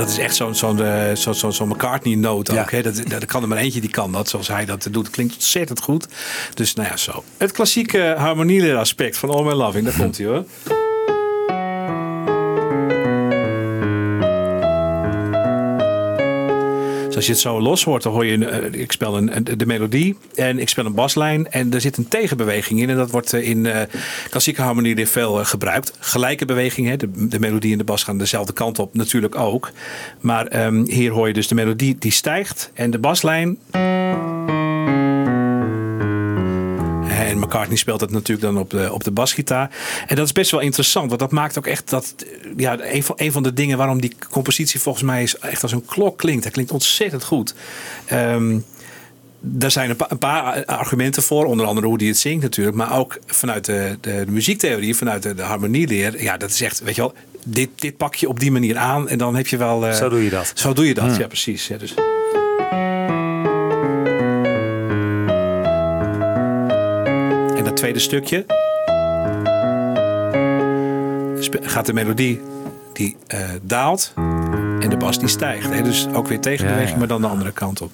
G: Dat is echt zo'n zo'n zo, zo, zo'n McCartney-noot ook. Hè? Dat, dat, er kan er maar eentje die kan dat, zoals hij dat doet. Klinkt ontzettend goed. Dus nou ja, zo. Het klassieke harmonieleeraspect van All My Loving. Daar komt hij hoor. Als je het zo los hoort, dan hoor je, eh, ik spel een, de melodie en ik spel een baslijn. En er zit een tegenbeweging in. En dat wordt eh, in eh, klassieke harmonie veel gebruikt. Gelijke beweging, hè? De, de melodie en de bas gaan dezelfde kant op, natuurlijk ook. Maar ehm, hier hoor je dus de melodie die stijgt en de baslijn. En McCartney speelt dat natuurlijk dan op de, op de basgitaar. En dat is best wel interessant, want dat maakt ook echt dat. Ja, een van, een van de dingen waarom die compositie volgens mij is echt als een klok klinkt. Hij klinkt ontzettend goed. Ehm daar zijn een, pa- een paar argumenten voor, onder andere hoe die het zingt natuurlijk, maar ook vanuit de, de, de muziektheorie, vanuit de, de harmonieleer. Ja, dat is echt, weet je wel, dit, dit pak je op die manier aan en dan heb je wel. eh,
E: Zo doe je dat.
G: Zo doe je dat, ja, precies. Ja, dus. Tweede stukje gaat de melodie die eh, daalt en de bas die stijgt. Hè? Dus ook weer tegenbeweging,
B: Ja, ja.
G: maar dan de andere kant op.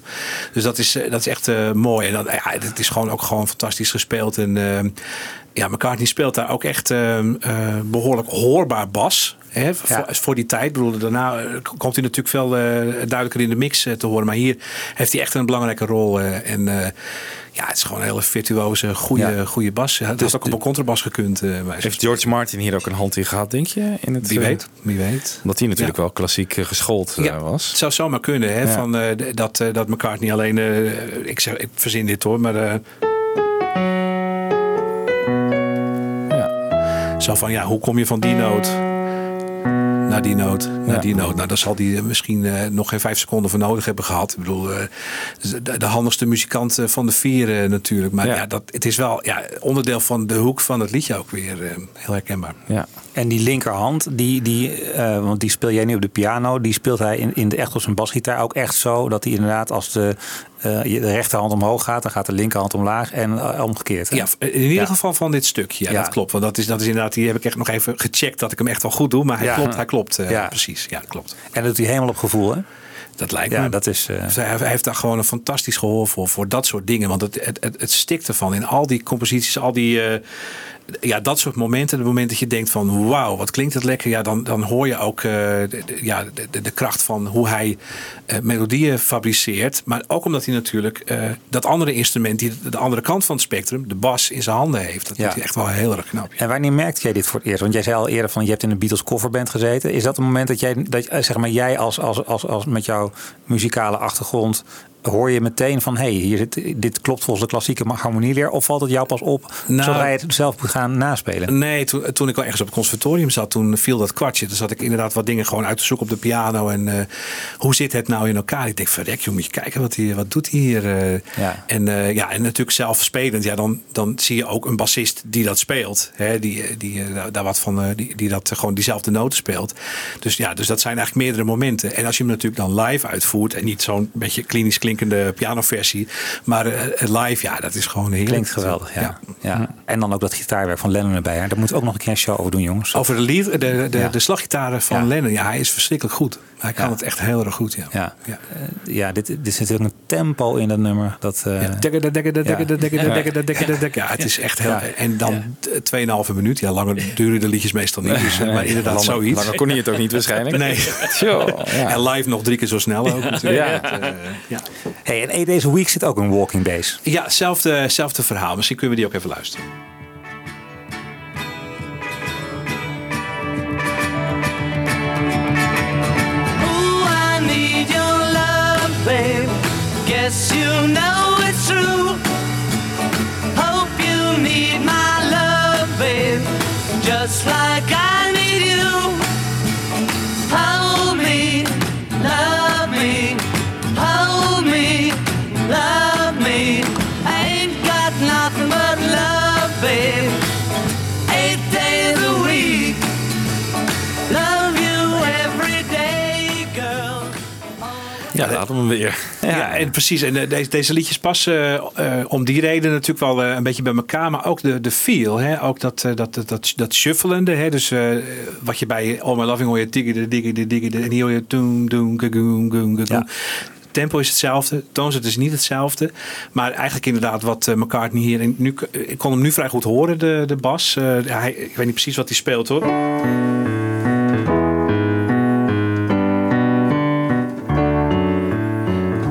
G: Dus dat is, eh, dat is echt eh, mooi. En dat, ja, het is gewoon ook gewoon fantastisch gespeeld. En eh, ja, McCartney speelt daar ook echt eh, eh, behoorlijk hoorbaar bas. Hè, voor, voor die tijd. Ik bedoel, daarna komt hij natuurlijk veel duidelijker in de mix te horen. Maar hier heeft hij echt een belangrijke rol. en ja, het is gewoon een hele virtuoze, goede,
B: Ja.
G: goede bas. Het
B: Dus
G: had ook op een contrabas gekund. eh,
B: Heeft George Martin hier ook een hand in gehad, denk je? In het,
G: Wie
B: eh,
G: weet, wie weet.
B: Omdat hij natuurlijk
G: Ja.
B: wel klassiek eh, geschoold was.
G: Het zou zomaar kunnen, hè? Van, dat, dat McCartney alleen. ik, zeg, ik verzin dit hoor, maar.
B: Ja.
G: Zo van ja, hoe kom je van die noot naar die noot, naar
B: Ja.
G: die noot. Nou, daar zal hij misschien eh, nog geen vijf seconden voor nodig hebben gehad. Ik bedoel, eh, de, de handigste muzikant eh, van de vier eh, natuurlijk. Maar
B: Ja.
G: ja. dat, het is wel ja, onderdeel van de hoek van het liedje ook weer eh, heel herkenbaar.
B: Ja.
E: En die linkerhand, die, die, eh, want die speel jij nu op de piano, die speelt hij in, in de, echt op zijn basgitaar ook echt zo dat hij inderdaad als de, eh, de rechterhand omhoog gaat, dan gaat de linkerhand omlaag en eh, omgekeerd. hè?
G: Ja, in ieder
E: Ja.
G: geval van dit stukje. Ja,
E: Ja.
G: dat klopt. Want dat is, dat is inderdaad, die heb ik echt nog even gecheckt dat ik hem echt wel goed doe. Maar hij
E: Ja.
G: klopt, hij klopt.
E: Ja.
G: Precies, ja, klopt.
E: En dat doet hij helemaal op gevoel, hè?
G: Dat lijkt
E: Ja,
G: me.
E: dat is.
G: Dus hij, heeft daar gewoon een fantastisch gehoor voor, voor dat soort dingen. Want het, het, het, het stikt ervan in al die composities, al die. Ja, dat soort momenten. Het moment dat je denkt van wauw, wat klinkt het lekker. Ja, dan, dan hoor je ook eh, de, ja, de, de, kracht van hoe hij eh, melodieën fabriceert. Maar ook omdat hij natuurlijk eh, dat andere instrument, die de, de andere kant van het spectrum, de bas in zijn handen heeft. Dat
E: Ja.
G: doet hij echt wel heel erg knap. ja.
E: En wanneer merkte jij dit voor het eerst? Want jij zei al eerder van je hebt in de Beatles coverband gezeten. Is dat het moment dat jij, dat, zeg maar, jij als, als, als, als met jouw muzikale achtergrond hoor je meteen van hé, hey, hier zit, dit klopt volgens de klassieke harmonieleer? Of valt het jou pas op
G: Nou-
E: zodra je het zelf moet gaan naspelen?
G: Nee, toen, toen ik al ergens op het conservatorium zat, toen viel dat kwartje. Toen zat ik inderdaad wat dingen gewoon uit te zoeken op de piano. En eh, hoe zit het nou in elkaar? Ik denk, verrek, joh, moet je kijken wat, hij, wat doet hij hier. eh.
E: Ja.
G: En, eh, ja, en natuurlijk zelf spelend. Ja, dan, dan zie je ook een bassist die dat speelt. Hè, die die daar- wat van, die, die dat gewoon diezelfde noten speelt. Dus ja, dus dat zijn eigenlijk meerdere momenten. En als je hem natuurlijk dan live uitvoert. En niet zo'n beetje klinisch klinkende pianoversie. Maar eh, live, ja, dat is gewoon heerlijk.
E: Klinkt geweldig, ja. ja. En dan ook dat gitaar gitaarwerk van Lennon erbij. Hè? Daar moeten we ook nog een keer een show over doen, jongens.
G: Over de, lied, de, de, slaggitaren van. Lennon. Ja, hij is verschrikkelijk goed. Maar hij kan het echt heel erg goed, ja.
E: Ja,
G: ja.
E: Eh, dit, dit zit ook een tempo in dat nummer. Dat,
G: ja, het is echt heel... En dan 2,5 minuut. Ja, langer duren de liedjes meestal niet. Dus, maar inderdaad, zoiets.
B: Langer kon je het ook niet waarschijnlijk.
G: Nee. En live nog drie keer zo snel ook natuurlijk. Eh, ja.
E: Hey, en deze week zit ook een walking base.
G: Ja, zelfde verhaal. Misschien kunnen we die ook even luisteren.
F: Know it's true.
B: Daar hadden we hem weer.
G: Ja, en precies. En eh, deze, deze liedjes passen eh, om die reden natuurlijk wel eh, een beetje bij elkaar. Maar ook de, de feel. Hè? Ook dat, dat, dat, dat, dat shufflende. Hè? Dus wat je bij All My Loving hoor je diggy diggy diggy En hier hoor je doem doem gagoem.
E: Ja.
G: Tempo is hetzelfde, toonzet is niet hetzelfde. Maar eigenlijk inderdaad wat McCartney hier... En nu, ik kon hem nu vrij goed horen, de, de bas. Hij, ik weet niet precies wat hij speelt hoor.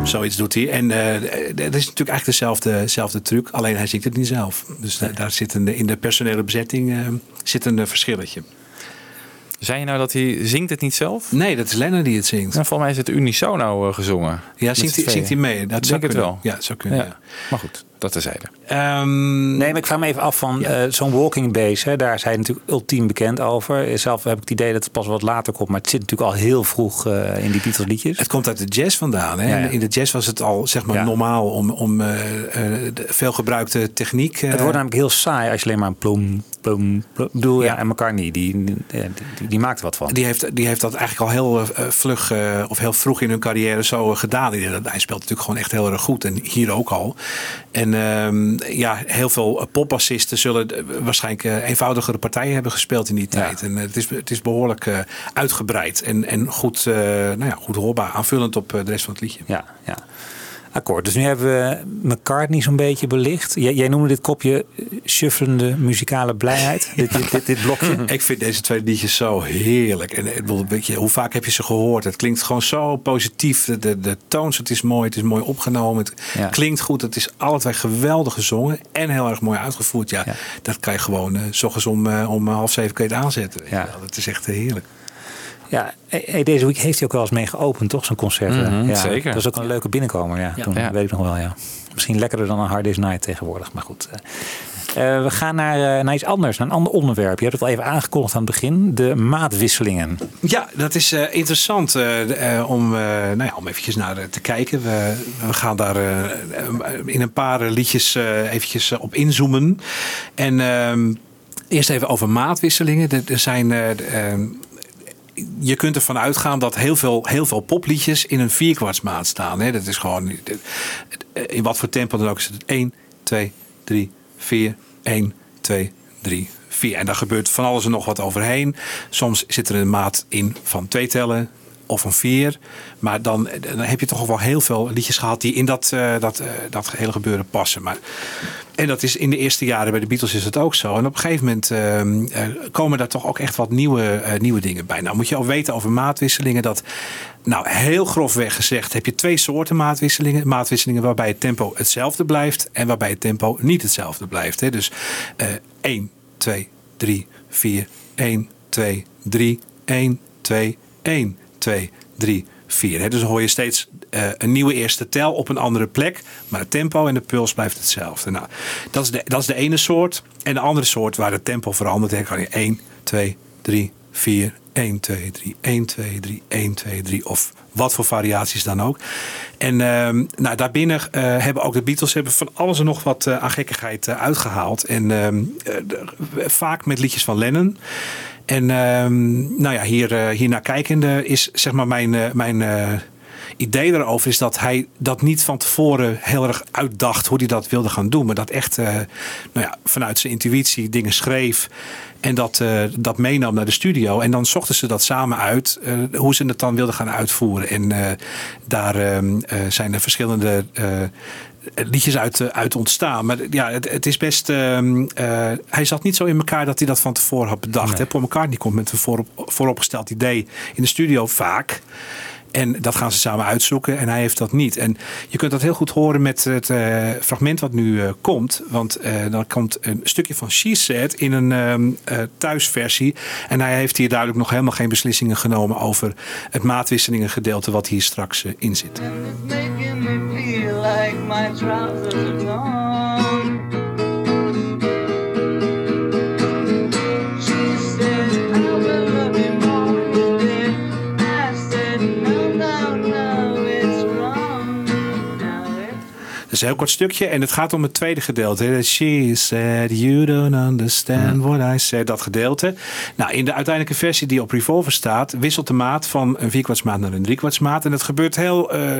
G: Zoiets doet hij. En eh, dat is natuurlijk eigenlijk dezelfde, dezelfde truc. Alleen hij zingt het niet zelf. Dus da- daar zit een, in de personele bezetting eh, zit een eh, verschilletje.
B: Zei je nou dat hij zingt het niet zelf?
G: Nee, dat is Lennon die het zingt.
B: Nou, volgens mij is het unisono eh, gezongen.
G: Ja, zingt hij, zingt hij mee? Dat
B: Ik
G: zou
B: het wel.
G: Ja, dat zou kunnen.
B: Ja.
G: Ja.
B: Maar goed, dat terzijde.
G: Ehm,
E: Nee, maar ik vraag me even af van
G: Ja.
E: eh, zo'n walking bass. Hè, daar is hij natuurlijk ultiem bekend over. Zelf heb ik het idee dat het pas wat later komt. Maar het zit natuurlijk al heel vroeg eh, in die Beatles liedjes.
G: Het komt uit de jazz vandaan. Hè?
E: Ja, ja.
G: In de jazz was het al zeg maar
E: Ja.
G: normaal om, om eh, eh, de veel gebruikte techniek. eh,
E: Het wordt namelijk heel saai als je alleen maar een plom, plom, plom. Ik bedoel, ja.
G: Ja.
E: en McCartney, die, die, die, die maakt er wat van.
G: Die heeft, die heeft dat eigenlijk al heel eh, vlug eh, of heel vroeg in hun carrière zo eh, gedaan. Die- Hij speelt natuurlijk gewoon echt heel erg goed. En hier ook al. En ehm, ja, heel veel eh, popbassisten zullen waarschijnlijk eh, eenvoudigere partijen hebben gespeeld in die
E: Ja.
G: tijd. En eh, het, is, het is behoorlijk eh, uitgebreid en, en goed, nou ja, goed hoorbaar. Aanvullend op de rest van het liedje.
E: Ja, ja. Akkoord. Dus nu hebben we McCartney zo'n beetje belicht. Jij, jij noemde dit kopje eh, shufflende muzikale blijheid. dit, dit, dit, dit blokje.
G: Ik vind deze twee liedjes zo heerlijk. En ik bedoel, weet je, hoe vaak heb je ze gehoord? Het klinkt gewoon zo positief. De, de, de toons, het is mooi. Het is mooi opgenomen. Het
E: Ja.
G: klinkt goed. Het is alle geweldig gezongen. En heel erg mooi uitgevoerd. Ja,
E: Ja.
G: dat kan je gewoon eh, s ochtends om, eh, om half zeven kun je het aanzetten.
E: Ja.
G: Dat is echt eh, heerlijk.
E: Ja, hey, hey, deze week heeft hij ook wel eens mee geopend, toch? Zo'n concert.
B: Mhm,
E: ja,
B: zeker.
E: Dat was ook een leuke binnenkomer, ja. Toen,
B: Ja.
E: weet ik nog wel, ja. Misschien lekkerder dan een Hard Day's Night tegenwoordig, maar goed. Eh, eh, we gaan naar, eh, naar iets anders, naar een ander onderwerp. Je hebt het al even aangekondigd aan het begin. De maatwisselingen.
G: Ja, dat is eh, interessant om, eh, nou ja, om eventjes naar te kijken. We, we gaan daar in een paar liedjes eh, eventjes op inzoomen. En ehm, eerst even over maatwisselingen. Er, er zijn... je kunt ervan uitgaan dat heel veel, heel veel popliedjes in een vierkwartsmaat staan. Hè? Dat is gewoon, in wat voor tempo dan ook, is het 1, 2, 3, 4, 1, 2, 3, 4. En daar gebeurt van alles en nog wat overheen. Soms zit er een maat in van twee tellen of van vier. Maar dan, dan heb je toch wel heel veel liedjes gehad die in dat, eh, dat, eh, dat hele gebeuren passen. Maar, en dat is in de eerste jaren bij de Beatles is het ook zo. En op een gegeven moment eh, komen daar toch ook echt wat nieuwe, nieuwe dingen bij. Nou moet je al weten over maatwisselingen dat... Nou, heel grofweg gezegd heb je twee soorten maatwisselingen. Maatwisselingen waarbij het tempo hetzelfde blijft en waarbij het tempo niet hetzelfde blijft. Hè. Dus eh 1, 2, 3, 4, 1, 2, 3, 1, 2, 1, 2, 3, 4. Hè. Dus dan hoor je steeds eh, een nieuwe eerste tel op een andere plek. Maar het tempo en de puls blijft hetzelfde. Nou, dat, is de, dat is de ene soort. En de andere soort waar het tempo verandert. Dan kan je 1, 2, 3, 4, 1, 2, 3, 1, 2, 3, 1, 2, 3. Of wat voor variaties dan ook. En ehm, nou, daarbinnen eh, hebben ook de Beatles hebben van alles en nog wat eh, aan gekkigheid eh, uitgehaald. En ehm, eh, vaak met liedjes van Lennon. En ehm, nou ja, hier, eh, hiernaar kijkende is zeg maar mijn, eh, mijn, eh, idee daarover is dat hij dat niet van tevoren heel erg uitdacht hoe hij dat wilde gaan doen. Maar dat echt nou ja, vanuit zijn intuïtie dingen schreef. En dat, eh, dat meenam naar de studio. En dan zochten ze dat samen uit. hoe ze het dan wilden gaan uitvoeren. En daar ehm, eh, zijn er verschillende liedjes uit, eh, uit ontstaan. Maar ja, het, het is best. ehm, eh, hij zat niet zo in elkaar dat hij dat van tevoren had bedacht. hè. Paul McCartney komt met een voorop, vooropgesteld idee in de studio vaak. En dat gaan ze samen uitzoeken. En hij heeft dat niet. En je kunt dat heel goed horen met het eh, fragment wat nu eh, komt. Want eh, dan komt een stukje van She Said in een ehm, eh, thuisversie. En hij heeft hier duidelijk nog helemaal geen beslissingen genomen over het maatwisselingen gedeelte wat hier straks in zit. Is een heel kort stukje en het gaat om het tweede gedeelte. She said, you don't understand what I said. Dat gedeelte. Nou, in de uiteindelijke versie die op Revolver staat, wisselt de maat van een vierkwartsmaat naar een driekwartsmaat. En dat gebeurt heel, eh,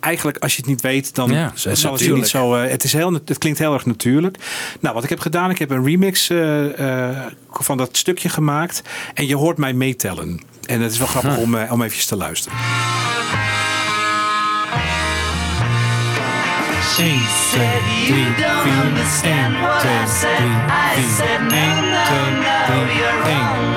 G: eigenlijk als je het niet weet, dan
B: Ja,
G: zal het je niet zo, eh, het, is heel, het klinkt heel erg natuurlijk. Nou, wat ik heb gedaan, ik heb een remix eh, van dat stukje gemaakt. En je hoort mij meetellen. En het is wel grappig om, om even te luisteren.
F: She said, You don't understand what I said. I said, No, no, no, you're wrong.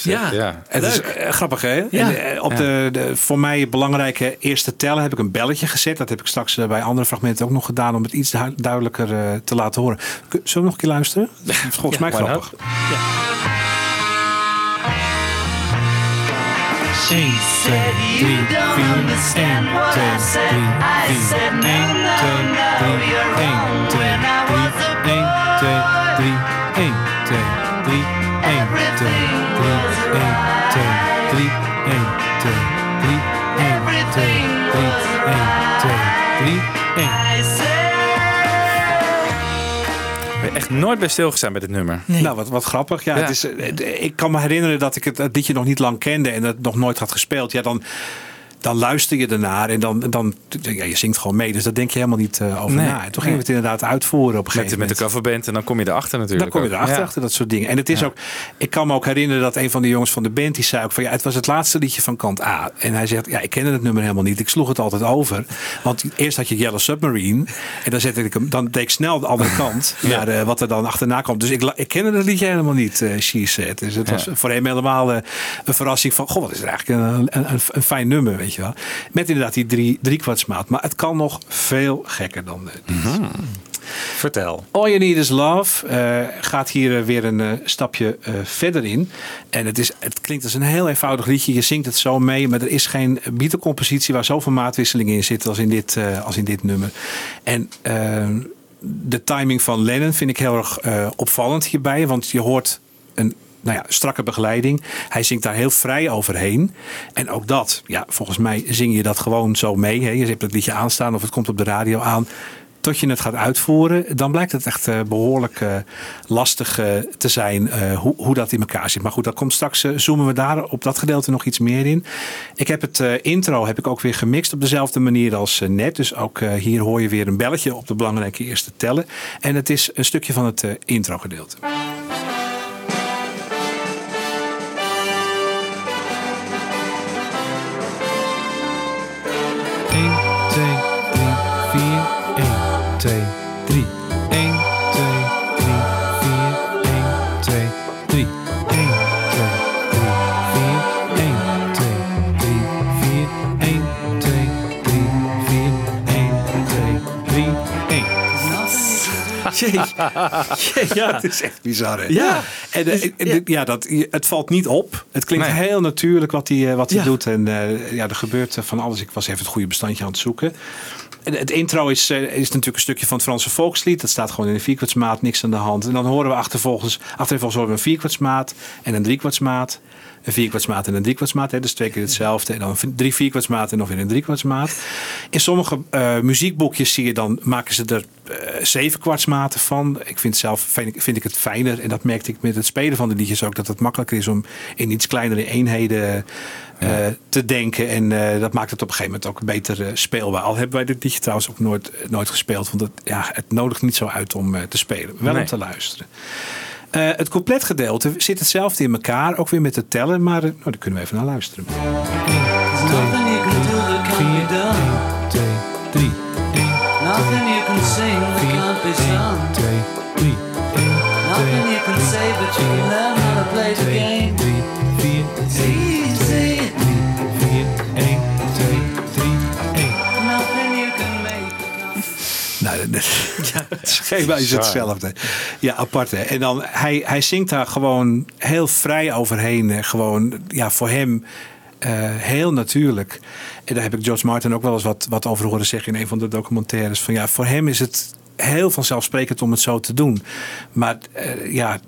B: Ja.
G: Het is eh, grappig, hè?
H: Ja.
G: En, eh, op de, de voor mij belangrijke eerste tellen heb ik een belletje gezet. Dat heb ik straks eh, bij andere fragmenten ook nog gedaan om het iets du- duidelijker te laten horen. Zullen we nog een keer luisteren? Dat is volgens mij grappig.
F: She said, You don't understand what I said. I said, No, no, no, you're wrong. When I was a boy, 1, 2, 3, 1, 2, 3, 1, 2,
B: 3, 1, 2, 3, 1. Echt nooit bij stilgestaan met dit nummer.
G: Nou, wat, wat grappig. Ja. Het is, eh, ik kan me herinneren dat ik het, het nog niet lang kende en het nog nooit had gespeeld. Ja, dan dan luister je ernaar en dan, dan ja, je zingt gewoon mee. Dus daar denk je helemaal niet eh, over
B: Nee,
G: na. En toen gingen we het inderdaad uitvoeren op een
B: Met,
G: gegeven
B: met de
G: moment.
B: coverband en dan kom je erachter natuurlijk.
G: Dan kom je erachter,
B: Ja.
G: achter dat soort dingen. En het is
B: Ja.
G: ook, ik kan me ook herinneren dat een van de jongens van de band die zei ook van ja, het was het laatste liedje van kant A. En hij zegt, ja, ik kende het nummer helemaal niet. Ik sloeg het altijd over. Want eerst had je Yellow Submarine en dan zette ik hem, dan deed ik snel de andere kant naar eh, wat er dan achterna kwam. Dus ik, ik kende het liedje helemaal niet, eh She Said. Dus het was voor hem helemaal een verrassing van, goh, wat is er eigenlijk een, een, een, een fijn nummer, weet je wel. Met inderdaad die drie, driekwartsmaat. Maar het kan nog veel gekker dan eh, dit.
E: Vertel.
G: All You Need Is Love eh, gaat hier eh, weer een stapje verder in. En het, is, het klinkt als een heel eenvoudig liedje. Je zingt het zo mee, maar er is geen Beatle-compositie waar zoveel maatwisselingen in zitten als in dit, als in dit nummer. En eh, de timing van Lennon vind ik heel erg opvallend hierbij, want je hoort een nou ja, strakke begeleiding. Hij zingt daar heel vrij overheen. En ook dat, ja, volgens mij zing je dat gewoon zo mee. Hè. Je hebt het liedje aanstaan of het komt op de radio aan. Tot je het gaat uitvoeren, dan blijkt het echt eh, behoorlijk eh, lastig eh, te zijn hoe, hoe dat in elkaar zit. Maar goed, dat komt straks, zoomen we daar op dat gedeelte nog iets meer in. Ik heb het intro heb ik ook weer gemixt op dezelfde manier als net. Dus ook hier hoor je weer een belletje op de belangrijke eerste tellen. En het is een stukje van het intro gedeelte.
H: Ja.
G: Het is echt bizar, hè?
H: Ja.
G: En, eh, en, en, ja, dat, het valt niet op. Het klinkt
B: Nee.
G: heel natuurlijk wat hij, eh, wat hij
H: Ja.
G: doet. En eh, ja, er gebeurt van alles. Ik was even het goede bestandje aan het zoeken. En het intro is, is natuurlijk een stukje van het Franse volkslied. Dat staat gewoon in een vierkwartsmaat, niks aan de hand. En dan horen we achtervolgens, achtervolgens horen we een vierkwartsmaat en een driekwartsmaat. Een vierkwartsmaat en een driekwartsmaat. Hè, dus twee keer hetzelfde. En dan drie vierkwartsmaat en nog weer een driekwartsmaat. In sommige eh, muziekboekjes zie je dan, maken ze er eh zeven kwartsmaten van. Ik vind zelf vind ik, vind ik het fijner. En dat merkte ik met het spelen van de liedjes ook. Dat het makkelijker is om in iets kleinere eenheden eh, te denken. En dat maakt het op een gegeven moment ook beter speelbaar. Al hebben wij dit liedje trouwens ook nooit, nooit gespeeld. Want het, ja, het nodigt niet zo uit om te spelen. Wel
B: Nee.
G: om te luisteren. Uh, het coupletgedeelte zit hetzelfde in elkaar, ook weer met de tellen, maar nou, daar kunnen we even naar luisteren.
F: play the game.
G: Schema is hetzelfde. Ja, apart hè. En dan, hij, hij zingt daar gewoon heel vrij overheen. hè. Gewoon, ja, voor hem eh, heel natuurlijk. En daar heb ik George Martin ook wel eens wat, wat over horen zeggen in een van de documentaires. Van ja, voor hem is het heel vanzelfsprekend om het zo te doen. Maar eh, ja,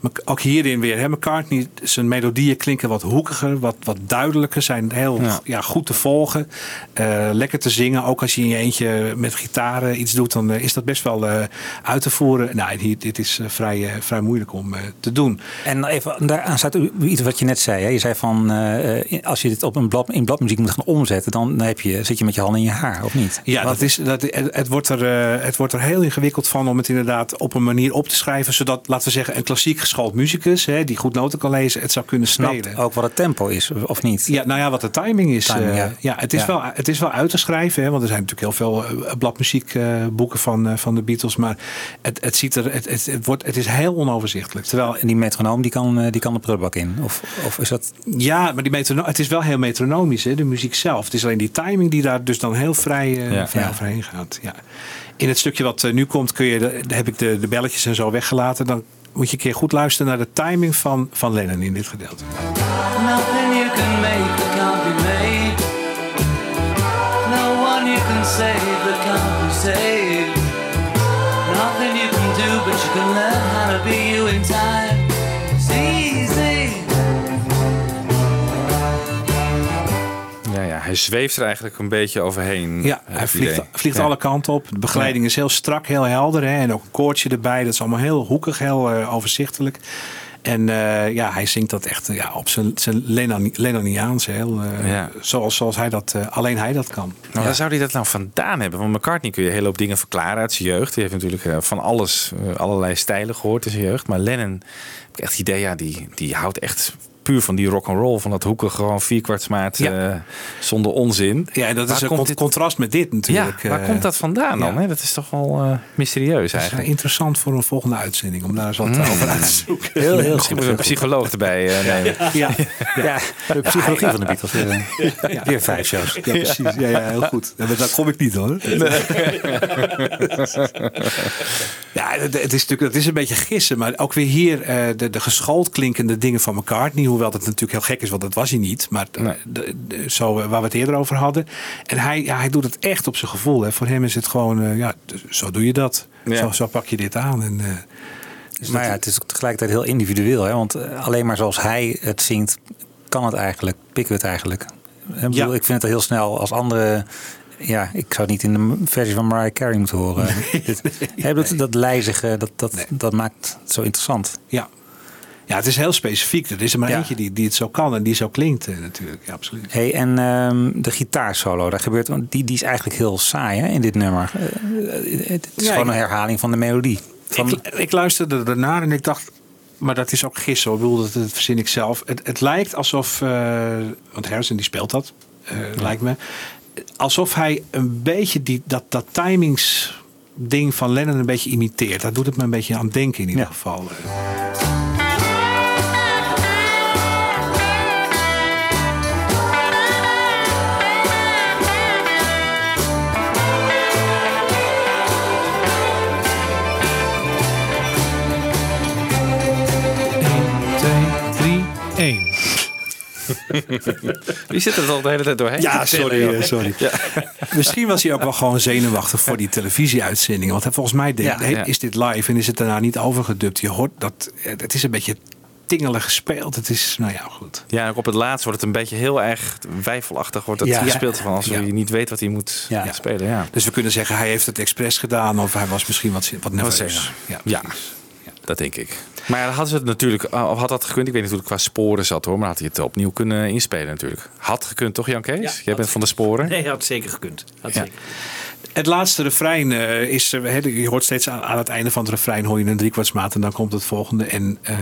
G: maar ook hierin weer. Hè, McCartney, zijn melodieën klinken wat hoekiger, wat, wat duidelijker. Zijn heel
B: Ja.
G: ja. goed te volgen. eh, lekker te zingen. Ook als je in je eentje met gitaren iets doet, dan is dat best wel uit te voeren. Nou, hier, dit is vrij, vrij moeilijk om te doen.
E: En even daaraan staat u- iets wat je net zei. Hè? Je zei van als je dit op een blad, in bladmuziek moet gaan omzetten, dan heb je, zit je met je handen in je haar, of niet?
G: Ja,
E: Wat-
G: dat is, dat, het, het wordt er, het wordt er heel ingewikkeld van om het inderdaad op een manier op te schrijven. Zodat, laten we zeggen, een klassiek geschoold muzikus, hè, die goed noten kan lezen, het zou kunnen
E: snapt
G: spelen.
E: ook wat het tempo is, of niet?
G: Ja, nou ja, wat de timing is.
E: Timing,
G: eh,
E: ja.
G: ja. het, is
E: Ja.
G: Wel, het is wel uit te schrijven, hè, want er zijn natuurlijk heel veel eh, bladmuziekboeken van, eh, van de Beatles. Maar het, het, ziet er, het, het, het, wordt, het is heel onoverzichtelijk. Terwijl
E: En die metronoom die kan, die kan de prullenbak in? Of, of is dat...
G: Ja, maar die metrono het is wel heel metronomisch, hè, de muziek zelf. Het is alleen die timing die daar dus dan heel vrij,
B: Ja.
G: vrij overheen gaat. Ja. In het stukje wat eh, nu komt, kun je, heb ik de, de belletjes en zo weggelaten. Dan moet je een keer goed luisteren naar de timing van, van Lennon in dit gedeelte.
F: Nothing you can make that can't be made. No one you can save that can't be saved. Nothing you can do, but you can learn how to be you in time.
B: Hij zweeft er eigenlijk een beetje overheen.
G: Ja,
B: heb
G: hij vliegt,
B: idee.
G: vliegt
B: Ja.
G: alle kanten op. De begeleiding is heel strak, heel helder. Hè? En ook een koortje erbij. Dat is allemaal heel hoekig, heel eh, overzichtelijk. En eh, ja, hij zingt dat echt eh, ja, op zijn, zijn Lennon, Lennoniaans. Heel, eh,
B: Ja.
G: zoals, zoals hij dat, eh, alleen hij dat kan.
B: Nou, waar zou hij dat nou vandaan hebben? Want McCartney kun je een hele hoop dingen verklaren uit zijn jeugd. Die heeft natuurlijk eh, van alles, eh, allerlei stijlen gehoord in zijn jeugd. Maar Lennon, heb ik echt het idee, ja, die, die houdt echt puur van die rock and roll, van dat hoeken gewoon vierkwartsmaat
G: Ja.
B: eh, zonder onzin.
G: Ja, en dat
B: Waar
G: is een
B: komt
G: con-
B: dit-
G: contrast met dit natuurlijk.
B: Ja, waar
G: eh,
B: komt dat vandaan dan?
G: ja.
B: Hè? Dat is toch wel eh, mysterieus
G: Dat is
B: eigenlijk.
G: interessant voor een volgende uitzending om daar eens wat over uit te zoeken.
E: Heel, heel
B: Misschien
E: goed.
B: moeten we een psycholoog erbij eh, nemen.
G: Ja,
E: Ja, de psychologie van de Beatles. Weer, eh, weer vijf shows.
G: ja precies. Ja, ja, heel goed. Ja, daar kom ik niet hoor. Ja, het, is natuurlijk het is een beetje gissen, maar ook weer hier eh, de, de geschoold klinkende dingen van McCartney, hoewel dat natuurlijk heel gek is, want dat was hij niet, maar eh,
B: Nee.
G: de, de- zo eh, waar we het eerder over hadden. En hij, ja, hij doet het echt op zijn gevoel. Hè. Voor hem is het gewoon, eh, ja, zo doe je dat.
B: Ja.
G: Zo, zo pak je dit aan. En, dus
E: Maar ja, het is tegelijkertijd heel individueel. Hè? Want alleen maar zoals hij het zingt, kan het eigenlijk. Pikken we het eigenlijk. Ik, bedoel,
G: Ja.
E: ik vind het heel snel als andere... Ja, ik zou het niet in de versie van Mariah Carey moeten horen. Hè, dat, dat lijzige, dat, dat,
G: Nee.
E: dat maakt het zo interessant.
G: ja. Ja, het is heel specifiek. Er is er maar
E: Ja.
G: eentje die, die het zo kan en die zo klinkt eh, natuurlijk. Ja, absoluut.
E: Hey, en ehm, de gitaarsolo, daar gebeurt, die, die is eigenlijk heel saai hè, in dit nummer. Eh, eh, het is
G: Ja,
E: gewoon
G: ik-
E: een herhaling van de melodie. Van,
G: Ik, ik luisterde ernaar en ik dacht, maar dat is ook gissen. Ik bedoel, dat, dat verzin ik zelf. Het, het lijkt alsof, want Harrison die speelt dat, lijkt me. Alsof hij een beetje die, dat, dat timings ding van Lennon een beetje imiteert. Daar doet het me een beetje aan denken in ieder
E: Ja.
G: geval.
B: Wie zit er al de hele tijd doorheen?
G: Ja, sorry. eh, sorry. Misschien was hij ook wel gewoon zenuwachtig voor die televisieuitzending. Want volgens mij
E: Ja,
B: ja.
G: is dit live en is het daarna niet overgedubt? Je hoort dat, eh, het is een beetje tingelig gespeeld. Het is, nou ja, goed.
B: Ja, en op het laatst wordt het een beetje heel erg wijfelachtig wordt het
G: Ja.
B: gespeeld van alsof
G: Ja.
B: je niet weet wat hij moet
E: Ja.
B: spelen. Ja.
G: Dus we kunnen zeggen, hij heeft het expres gedaan of hij was misschien wat, wat nerveus. Ja,
B: Ja, dat denk ik. Maar hadden ze het natuurlijk, of had dat gekund? Ik weet niet hoe het qua sporen zat hoor, maar had hij het opnieuw kunnen inspelen natuurlijk. Had gekund toch Jan Kees?
H: Ja,
B: Jij
H: had
B: bent van de sporen.
H: Nee, had zeker gekund. Had
B: Ja.
H: zeker.
G: Het laatste refrein eh, is, eh, je hoort steeds aan, aan het einde van het refrein hoor je een driekwartsmaat en dan komt het volgende. En eh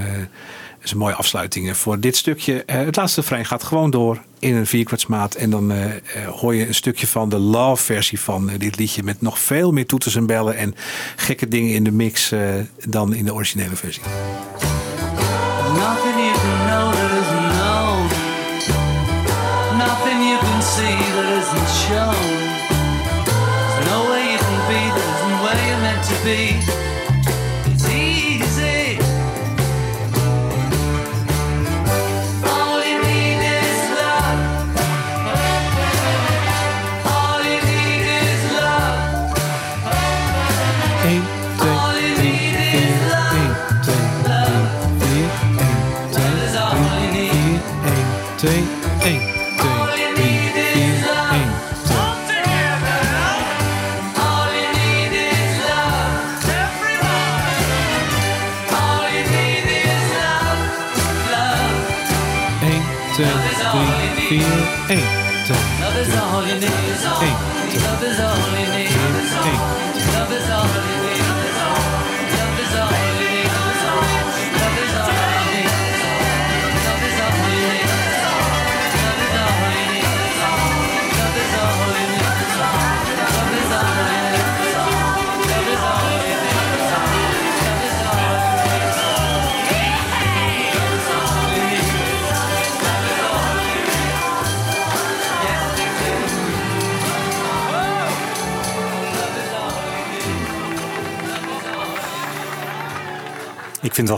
G: is mooie afsluiting voor dit stukje. Eh, het laatste refrein gaat gewoon door in een vierkwartsmaat en dan eh, eh, hoor je een stukje van de love versie van dit liedje met nog veel meer toeters en bellen en gekke dingen in de mix dan in de originele versie.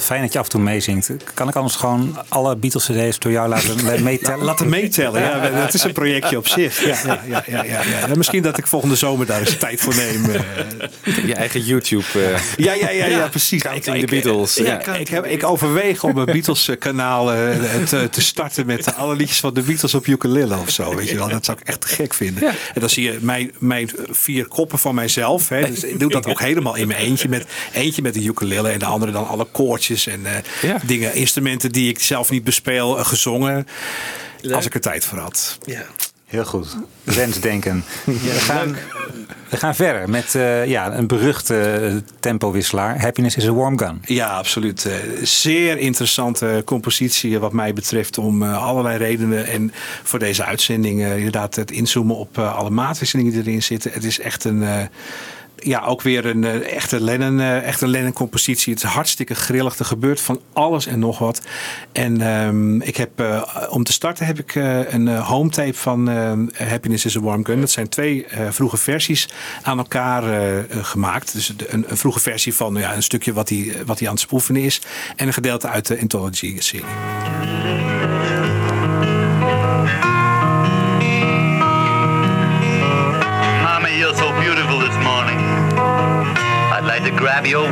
E: Wel fijn dat je af en toe meezingt. Kan ik anders gewoon alle Beatles CD's door jou laten meetellen?
G: Laten meetellen, ja. Dat is een projectje op zich. Ja, ja, ja, ja, ja, ja. En misschien dat ik volgende zomer daar eens tijd voor neem. eh.
B: Je eigen YouTube. eh,
G: Ja, ja, ja, ja, precies.
B: Counting the Beatles.
G: Ja,
B: Ja.
G: ik, heb, ik overweeg om een Beatles-kanaal eh, te, te starten met alle liedjes van de Beatles op ukulele of zo. Weet je wel, dat zou ik echt gek vinden. En dan zie je mijn, mijn vier koppen van mijzelf. Hè. Dus ik doe dat ook helemaal in mijn eentje. Met, eentje met de ukulele en de andere dan alle koortjes en eh,
B: Ja.
G: dingen, instrumenten die ik zelf niet bespeel, eh, gezongen. Als ik er tijd voor had.
H: Ja.
E: Heel goed. Wensdenken. we, gaan, we gaan verder met eh, ja, een beruchte tempowisselaar. Happiness is a warm gun.
G: Ja, absoluut. Zeer interessante compositie wat mij betreft om allerlei redenen. En voor deze uitzending inderdaad het inzoomen op alle maatwisselingen die erin zitten. Het is echt een... ja, ook weer een eh, echte Lennon, eh, echte Lennon compositie. Het is hartstikke grillig. Er gebeurt van alles en nog wat. En ehm, ik heb, eh, om te starten heb ik een home tape van Happiness is a Warm Gun. Dat zijn twee vroege versies aan elkaar gemaakt. Dus een, een vroege versie van ja, een stukje wat hij, wat hij aan het spoefenen is. En een gedeelte uit de Anthology-serie.
J: Grab your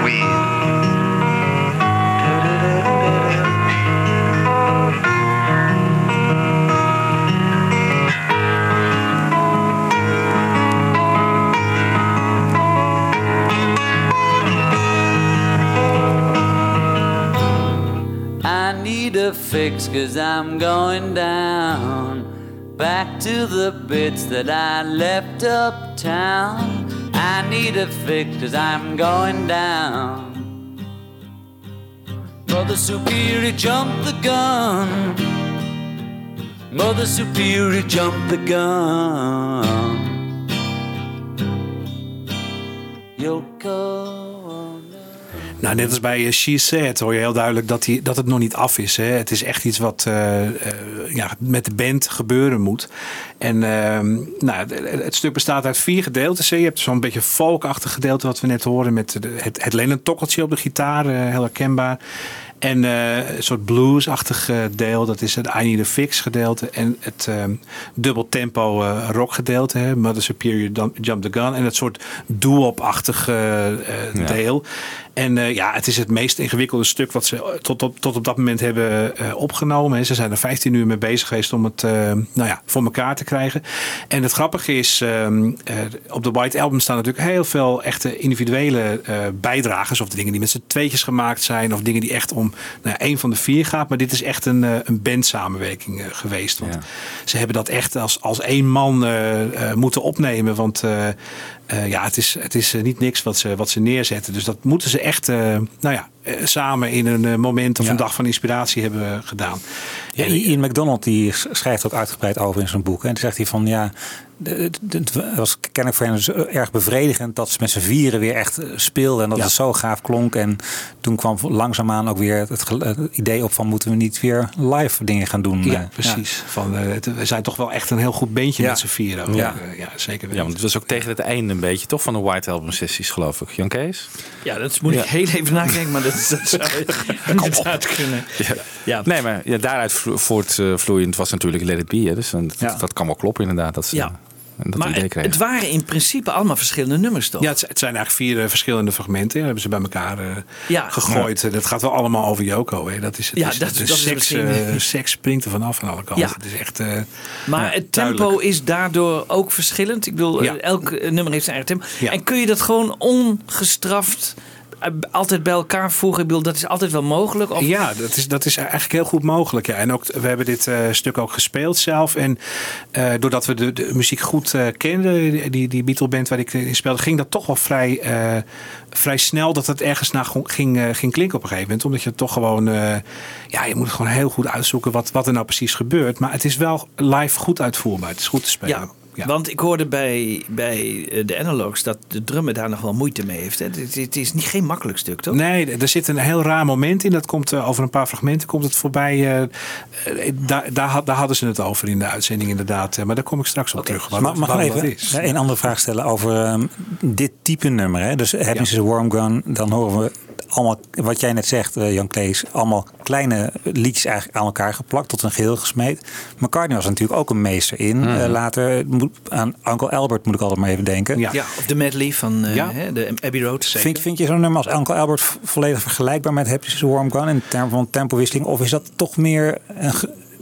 F: need a fix cause I'm going down back to the bits that I left uptown. I need a fix cause I'm going down. Mother Superior jumped the gun. Mother Superior jumped the gun. Yoko.
G: Nou, net als bij eh, She Said hoor je heel duidelijk dat, die, dat het nog niet af is. Hè. Het is echt iets wat eh, eh, ja, met de band gebeuren moet. En ehm, nou, het, stuk bestaat uit vier gedeeltes. hè. Je hebt zo'n beetje folkachtig gedeelte wat we net horen met de- het, het Lennon-tokkeltje op de gitaar, heel herkenbaar. En een soort bluesachtig eh, deel, dat is het I Need a Fix gedeelte. En het ehm, dubbel tempo rock gedeelte, hè, Mother Superior Jump the Gun. En het soort doo-op-achtig
B: Ja.
G: deel. En eh, ja, het is het meest ingewikkelde stuk wat ze tot, tot, tot op dat moment hebben eh, opgenomen. En ze zijn er 15 uur mee bezig geweest om het eh, nou ja, voor elkaar te krijgen. En het grappige is, ehm, eh, op de White Album staan natuurlijk heel veel echte individuele bijdragers. Of dingen die met z'n tweetjes gemaakt zijn. Of dingen die echt om nou, ja, één van de vier gaat. Maar dit is echt een, een bandsamenwerking eh, geweest. Want
B: Ja.
G: ze hebben dat echt als, als één man moeten opnemen. Want ja, het is, het is niet niks wat ze, wat ze neerzetten. Dus dat moeten ze echt eh, nou ja, eh, samen in een eh, moment of
E: Ja.
G: een dag van inspiratie hebben gedaan.
E: Ja, Ian McDonald die schrijft ook uitgebreid over in zijn boek. En dan zegt hij van ja, het was kennelijk voor hen dus erg bevredigend dat ze met z'n vieren weer echt eh, speelden. En dat
G: Ja.
E: het zo gaaf klonk. En toen kwam langzaamaan ook weer het, idee op van moeten we niet weer live dingen gaan doen.
G: Ja,
E: Eh,
G: precies. Van, eh, we zijn toch wel echt een heel goed
E: Ja.
G: met z'n vieren. ook.
E: Ja.
G: Ja, zeker
B: Ja, want het was ook tegen het einde een beetje toch van de White Album sessies, geloof ik. Jan Kees?
H: Ja, dat moet
B: Ja.
H: ik heel even nadenken, maar dat, dat zou inderdaad kunnen. Ja.
B: Nee, maar ja, daaruit vlo- voortvloeiend was natuurlijk Let It Be. Hè? Dus dan- dat,
E: Ja.
B: dat kan wel kloppen inderdaad. Dat ze
H: Ja.
B: Dat
H: Maar
B: idee
H: het,
B: kregen.
H: het waren in principe allemaal verschillende nummers, toch?
G: Ja, het, het zijn eigenlijk vier eh, verschillende fragmenten. Ja, hebben ze bij elkaar eh,
H: Ja.
G: gegooid. Eh, Dat gaat wel allemaal over Yoko. Hè. Dat is, het
H: Ja,
G: is,
H: dat-
G: de
H: dat is
G: seks,
H: misschien-
G: eh, seks springt er vanaf aan alle kanten.
H: Ja.
G: Het is echt... eh,
H: Maar
G: ja,
H: het tempo
G: duidelijk.
H: is daardoor ook verschillend. Ik bedoel,
G: Ja.
H: elk nummer heeft zijn eigen tempo.
G: Ja.
H: En kun je dat gewoon ongestraft altijd bij elkaar voegen? Ik bedoel, dat is altijd wel mogelijk? Of...
G: Ja, dat is, dat is eigenlijk heel goed mogelijk. Ja. En ook, we hebben dit eh, stuk ook gespeeld zelf. En eh, doordat we de, de muziek goed eh, kenden, die, die Beatle band waar ik in speelde, ging dat toch wel vrij, vrij snel dat het ergens naar ging, ging klinken op een gegeven moment. Omdat je toch gewoon, ja, je moet gewoon heel goed uitzoeken wat, wat er nou precies gebeurt. Maar het is wel live goed uitvoerbaar. Het is goed te spelen.
H: Ja,
G: Ja.
H: want ik hoorde bij, bij eh, de analogs dat de drummer daar nog wel moeite mee heeft. Hè? Het, het is niet, geen makkelijk stuk, toch?
G: Nee, er zit een heel raar moment in. Dat komt eh, over een paar fragmenten komt het voorbij. eh, daar, daar, had- daar hadden ze het over in de uitzending inderdaad. Maar daar kom ik straks op terug. Wat,
E: Mag, mag ik
G: wat
E: even
G: is.
E: een andere vraag stellen over ehm, dit type nummer? Hè? Dus Happiness is a Warm Gun, dan horen we allemaal, wat jij net zegt, eh, Jan Klees, allemaal kleine liedjes eigenlijk aan elkaar geplakt, tot een geheel gesmeed. McCartney was natuurlijk ook een meester in.
G: Mhm.
E: Eh, later moet, aan Uncle Albert moet ik altijd maar even denken.
G: Ja.
H: Ja, of de medley van eh,
G: Ja.
H: hè, de Abbey Road.
E: Vind, vind je zo'n nummer als Uncle Albert volledig vergelijkbaar met a Warm Gun in termen van tempowisseling? Of is dat toch meer, een,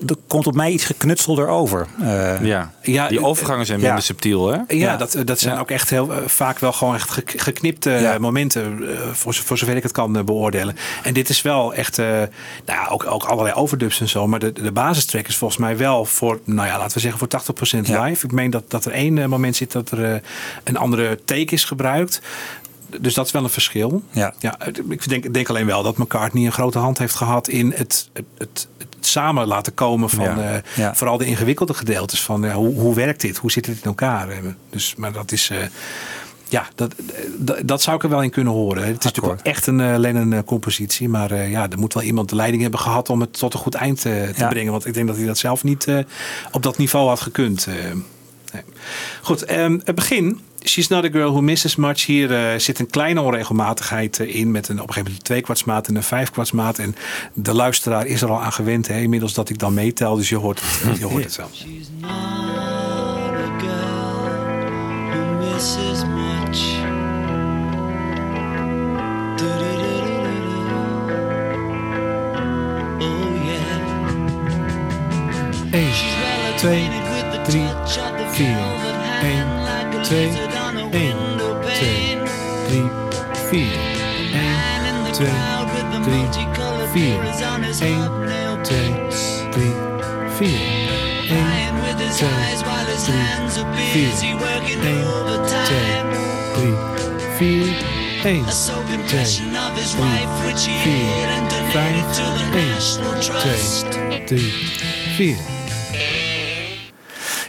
E: er komt op mij iets geknutselder over? Eh,
B: ja.
G: Ja,
B: die
G: eh,
B: overgangen zijn
E: ja.
B: minder subtiel, hè?
G: Ja,
E: Ja.
G: Dat, dat zijn ook echt heel eh, vaak wel gewoon echt gek- geknipte momenten, eh, voor, zo- voor zover ik het kan eh, beoordelen. En dit is wel echt, eh, nou ja, ook, ook allerlei overdubs en zo, maar de, de basistrack is volgens mij wel voor, nou ja, laten we zeggen voor 80%
E: Ja.
G: live. Ik meen dat, dat er één eh, moment zit dat er eh, een andere take is gebruikt. Dus dat is wel een verschil.
E: Ja.
G: Ja, ik denk, denk alleen wel dat McCartney een grote hand heeft gehad in het, het, het, het samen laten komen van
B: Ja.
G: eh,
E: Ja.
G: vooral de ingewikkelde gedeeltes van ja, hoe, hoe werkt dit? Hoe zit dit in elkaar? Eh, Dus, maar dat is. eh, ja, dat, dat, dat zou ik er wel in kunnen horen. Het is natuurlijk wel echt een uh, Lennon-compositie. Maar eh, ja, er moet wel iemand de leiding hebben gehad om het tot een goed eind eh, te
E: Ja.
G: brengen. Want ik denk dat hij dat zelf niet eh, op dat niveau had gekund. eh. nee. Goed, ehm, het begin. She's not a girl who misses much. Hier eh, zit een kleine onregelmatigheid eh, in. Met een, op een gegeven moment een tweekwartsmaat en een vijfkwartsmaat. En de luisteraar is er al aan gewend. Hè, inmiddels dat ik dan meetel. Dus je hoort het, je hoort het wel.
F: She's not a girl who misses much. Oh yeah.
C: 1,
F: She's well
C: 2,
F: acquainted with the
C: 3,
F: touch of the
C: 4.
F: velvet hand
C: 1,
F: like a
C: 2, 3, 3, 3, 3, 3, 3,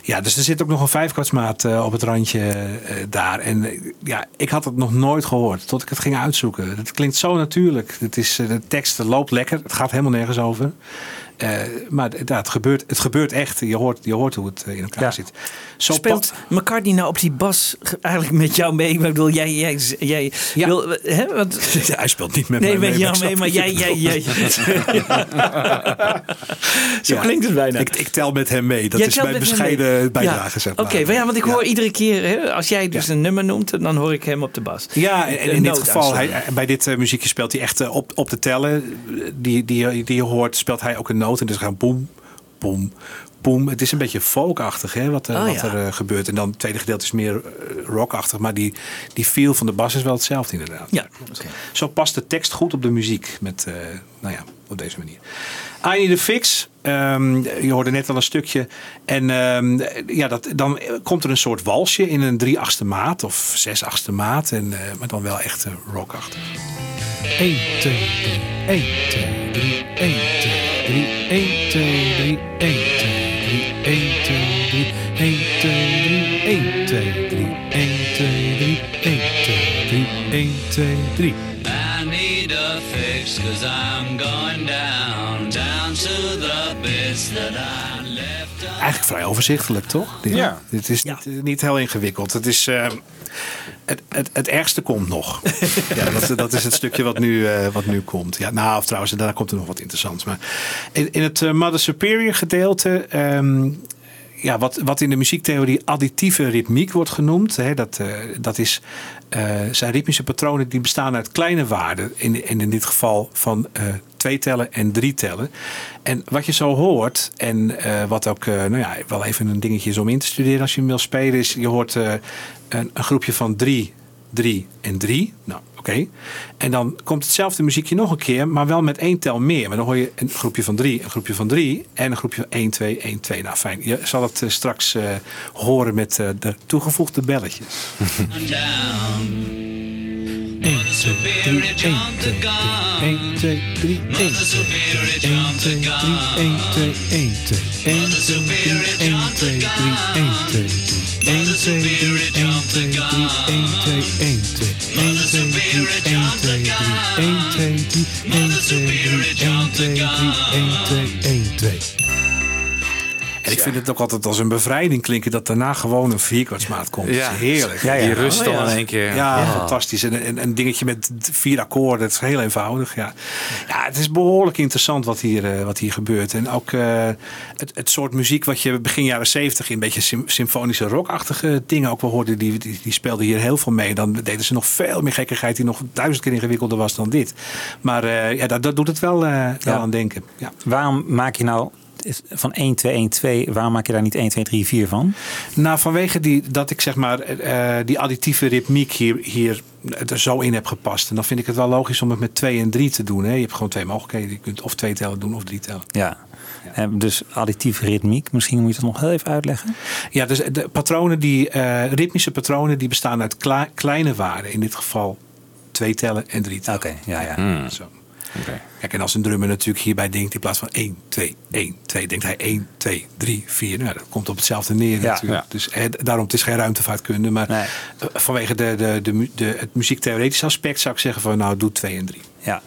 G: Ja, dus er zit ook nog een vijfkwartsmaat eh, op het randje eh, daar. En eh, ja, ik had het nog nooit gehoord tot ik het ging uitzoeken. Het klinkt zo natuurlijk. Het is, de tekst loopt lekker. Het gaat helemaal nergens over. Eh, maar ja, het, gebeurt, het gebeurt echt. Je hoort, je hoort hoe het eh, in elkaar
E: Ja.
G: zit. Zo
H: Speelt McCartney nou op die bas ge- eigenlijk met jou mee? Ik bedoel, jij, jij, jij
G: Ja.
H: wil, hè, want,
G: Hij speelt niet met
H: nee,
G: mij
H: met
G: mee,
H: jou
G: maar
H: mee,
G: ik
H: maar jij, jij, jij. Zo klinkt het bijna.
G: Ik, ik tel met hem mee. Dat
H: Jij
G: is mijn
H: met mee.
G: bescheiden bijdrage. Zeg
H: Oké,
G: maar.
H: ja, want ik hoor iedere keer, hè, als jij dus een nummer noemt, dan hoor ik hem op de bas.
G: Ja, en, in dit geval, hij, bij dit eh, muziekje speelt hij echt eh, op, op de tellen. Die, die, die je hoort, speelt hij ook een noot. En dus gaan boem, boem, boem. Het is een beetje folkachtig hè, wat, eh,
H: Oh,
G: wat
H: ja.
G: er eh, gebeurt. En dan het tweede gedeelte is meer eh, rockachtig. Maar die, die feel van de bas is wel hetzelfde inderdaad.
H: Ja, oké.
G: Zo past de tekst goed op de muziek. Met, eh, nou ja, op deze manier. I Need a Fix. Ehm, je hoorde net al een stukje. En ehm, ja, dat, dan komt er een soort walsje in een drie achtste maat of zes achtste maat. En, eh, maar dan wel echt rockachtig.
C: 1, 2, 3, 1, 2, 3, 1, 2, 3, 1, 2, 3, 1, 2, 3, 1, 2, 3, 1, 2, 3, 1, 2, 3, 1, 2, 3, 1, 2, 3, 1, 2, 3.
G: Eigenlijk vrij overzichtelijk, toch? Dit,
B: Ja.
G: Dit is niet, eh, niet heel ingewikkeld. Het is... eh, het, het, het ergste komt nog. ja, dat, dat is het stukje wat nu, eh, wat nu komt. Ja, nou, of trouwens, daarna komt er nog wat interessants. Maar in, in het eh, Mother Superior gedeelte. ehm, ja, wat, wat in de muziektheorie additieve ritmiek wordt genoemd. Hè, dat, eh, dat is, eh, zijn ritmische patronen die bestaan uit kleine waarden. In, in, in dit geval van eh, twee tellen en drie tellen. En wat je zo hoort, en eh, wat ook eh, nou ja, wel even een dingetje is om in te studeren als je hem wil spelen, is je hoort eh, een, een groepje van drie, drie en drie. Nou, oké. En dan komt hetzelfde muziekje nog een keer, maar wel met één tel meer. Maar dan hoor je een groepje van drie, een groepje van drie en een groepje van 1, 2, 1, 2. Nou, fijn. Je zal het straks horen met de toegevoegde belletjes.
C: 1, 2, two, three, eight, two, eight, two, three, eight, two, eight, two, three, eight, two, eight, two, eight, two, three, eight, two, three, eight, two, eight, two, three, eight, two, three, eight, two, eight, two, eight, two, three, eight, two, three, eight, two, three, eight, two, three, eight, two, three, eight, two, eight, two.
G: En ik vind het ook altijd als een bevrijding klinken dat daarna gewoon een vierkwartsmaat komt.
B: Ja.
G: Heerlijk.
E: Ja, ja.
B: Die rust
H: Oh,
B: dan
H: ja.
B: in één keer.
G: Ja, fantastisch. En een, een dingetje met vier akkoorden. Het is heel eenvoudig. Ja, ja het is behoorlijk interessant wat hier, eh, wat hier gebeurt. En ook eh, het, het soort muziek wat je begin jaren zeventig in een beetje sym- symfonische rockachtige dingen ook wel hoorde. Die, die, die speelden hier heel veel mee. Dan deden ze nog veel meer gekkigheid die nog duizend keer ingewikkelder was dan dit. Maar eh, ja, dat, dat doet het wel, eh, wel
E: Ja.
G: aan denken. Ja.
E: Waarom maak je nou van 1, 2, 1, 2, waarom maak je daar niet 1, 2, 3, 4 van?
G: Nou, vanwege die, dat ik zeg maar eh, die additieve ritmiek hier, hier er zo in heb gepast. En dan vind ik het wel logisch om het met 2 en 3 te doen. Hè. Je hebt gewoon twee mogelijkheden. Je kunt of twee tellen doen of drie tellen.
E: Ja. Eh, Dus additieve ritmiek, misschien moet je dat nog heel even uitleggen.
G: Ja, dus de patronen die, eh, ritmische patronen die bestaan uit kla- kleine waarden. In dit geval twee tellen en drie tellen.
E: Oké, ja, ja.
G: Zo. Kijk, en als een drummer natuurlijk hierbij denkt, in plaats van 1, 2, 1, 2, denkt hij 1, 2, 3, 4. Nou, dat komt op hetzelfde neer
E: Ja,
G: natuurlijk.
B: ja.
G: Dus eh, daarom, het is geen ruimtevaartkunde. Maar
E: Nee.
G: eh, vanwege de, de, de, de, het muziektheoretische aspect zou ik zeggen van, nou, doe 2 en 3.
E: ja.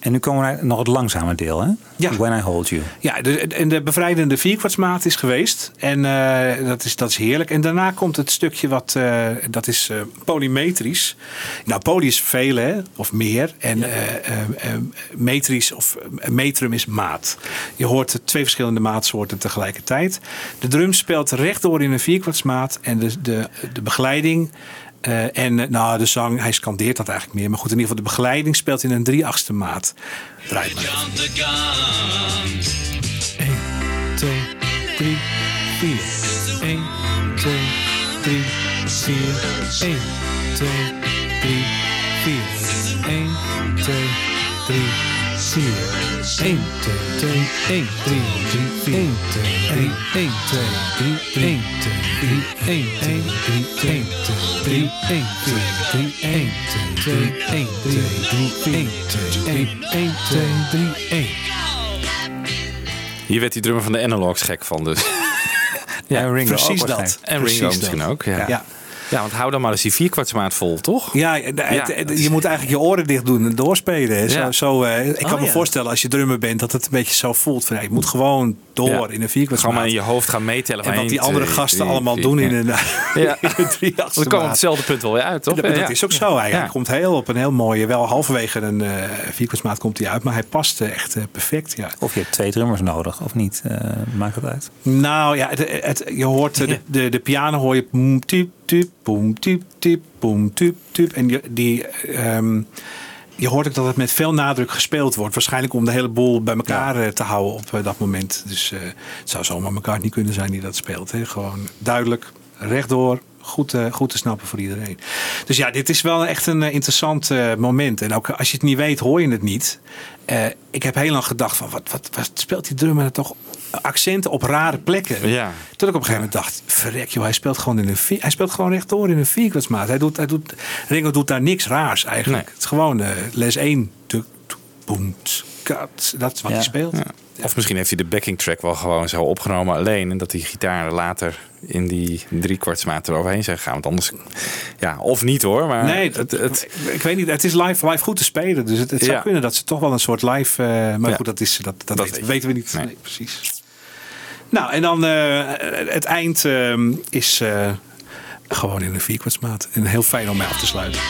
E: En nu komen we naar nog het langzame deel, hè?
G: Ja.
E: When I Hold You.
G: Ja, de, en de bevrijdende vierkwartsmaat is geweest. En eh, dat, is, dat is heerlijk. En daarna komt het stukje wat, eh, dat is eh, polymetrisch. Nou, poly is vele, hè, of meer. En eh, metrisch of metrum is maat. Je hoort twee verschillende maatsoorten tegelijkertijd. De drum speelt rechtdoor in een vierkwartsmaat. En de, de, de begeleiding... eh, en eh, nou, de zang, hij scandeert dat eigenlijk meer. Maar goed, in ieder geval de begeleiding speelt in een drie-achtste maat. Draai maar even.
F: Jump the gun.
C: 1, 2, 3, 4. 1, 2, 3, 4. 1, 2, 3, 4. 1, 2, 3, 4. 1, 2, 3, 1, 3, 4, 1, 2, 3, 1, 2, 3, 1, 2, 3, 1, 2, 3, 1, 2, 3, 1, 2, 3, 1, 2, 1, 2, 3, 1, 2, 1, 1, 2, 3, 1.
B: Hier werd die drummer van de Analogs gek van, dus.
E: ja, Ringo
G: precies dat.
B: En Ringo misschien ook, ja.
G: Ja.
B: Want hou dan maar eens die vierkwartsmaat vol, toch?
G: Ja, het-
B: Ja,
G: het-
B: dat
G: je moet eigenlijk je oren dicht doen en doorspelen. hè. Zo, zo, eh, ik kan
H: Oh,
G: me
H: ja.
G: voorstellen als je drummer bent dat het een beetje zo voelt. Van, ja, je moet gewoon door
B: Ja.
G: in een
B: Gewoon maar
G: vierkwartsmaat.
B: in je hoofd gaan meetellen.
G: En wat die andere
B: twee,
G: gasten
B: drie,
G: allemaal doen in een,
B: Ja.
G: in drie
B: Dan komen hetzelfde punt wel weer uit, toch?
G: Dat, dat
B: Ja.
G: is ook zo. Hij,
B: Ja.
G: hij komt heel op een heel mooie, wel halverwege een eh vierkwartsmaat komt hij uit, maar hij past eh, echt eh, perfect. Ja.
E: Of je hebt twee drummers nodig, of niet? Eh, maakt dat uit?
G: Nou ja, het, het- je hoort eh, de, de, de piano hoor je tup, boem, tup, tup, boem, tup, tup. En die, die, ehm, je hoort ook dat het met veel nadruk gespeeld wordt. Waarschijnlijk om de hele boel bij elkaar eh, te houden op eh, dat moment. Dus eh, het zou zomaar elkaar niet kunnen zijn die dat speelt. Hè. Gewoon duidelijk, rechtdoor. Goed, eh, goed te snappen voor iedereen. Dus ja, dit is wel echt een eh, interessant eh, moment. En ook als je het niet weet, hoor je het niet. Ik heb heel lang gedacht van, wat, wat, wat speelt die drummer nou toch accenten op rare plekken.
B: Ja.
G: Tot ik op een gegeven moment dacht, verrek joh, hij speelt gewoon in een hij speelt gewoon rechtdoor in een vierkwartsmaat. Hij doet, hij doet, Ringo doet daar niks raars eigenlijk.
B: Nee.
G: Het is gewoon les 1. Tuk, Dat is wat
E: Ja.
G: hij speelt.
B: Ja. Of misschien heeft hij de backing track wel gewoon zo opgenomen alleen. En dat die gitaar later in die driekwartsmaat eroverheen zijn gegaan. Want anders, ja, of niet hoor. Maar
G: Nee,
B: het, het,
G: ik, weet niet. Het is live, live goed te spelen. Dus het, het zou
B: Ja.
G: kunnen dat ze toch wel een soort live... eh, maar
B: Ja.
G: goed, dat, is, dat, dat,
B: Dat
G: weten,
B: weet je.
G: weten we niet.
B: Nee.
G: Nee. precies. Nou, en dan eh, het eind eh, is eh, gewoon in een vierkwartsmaat. En heel fijn om mee af te sluiten.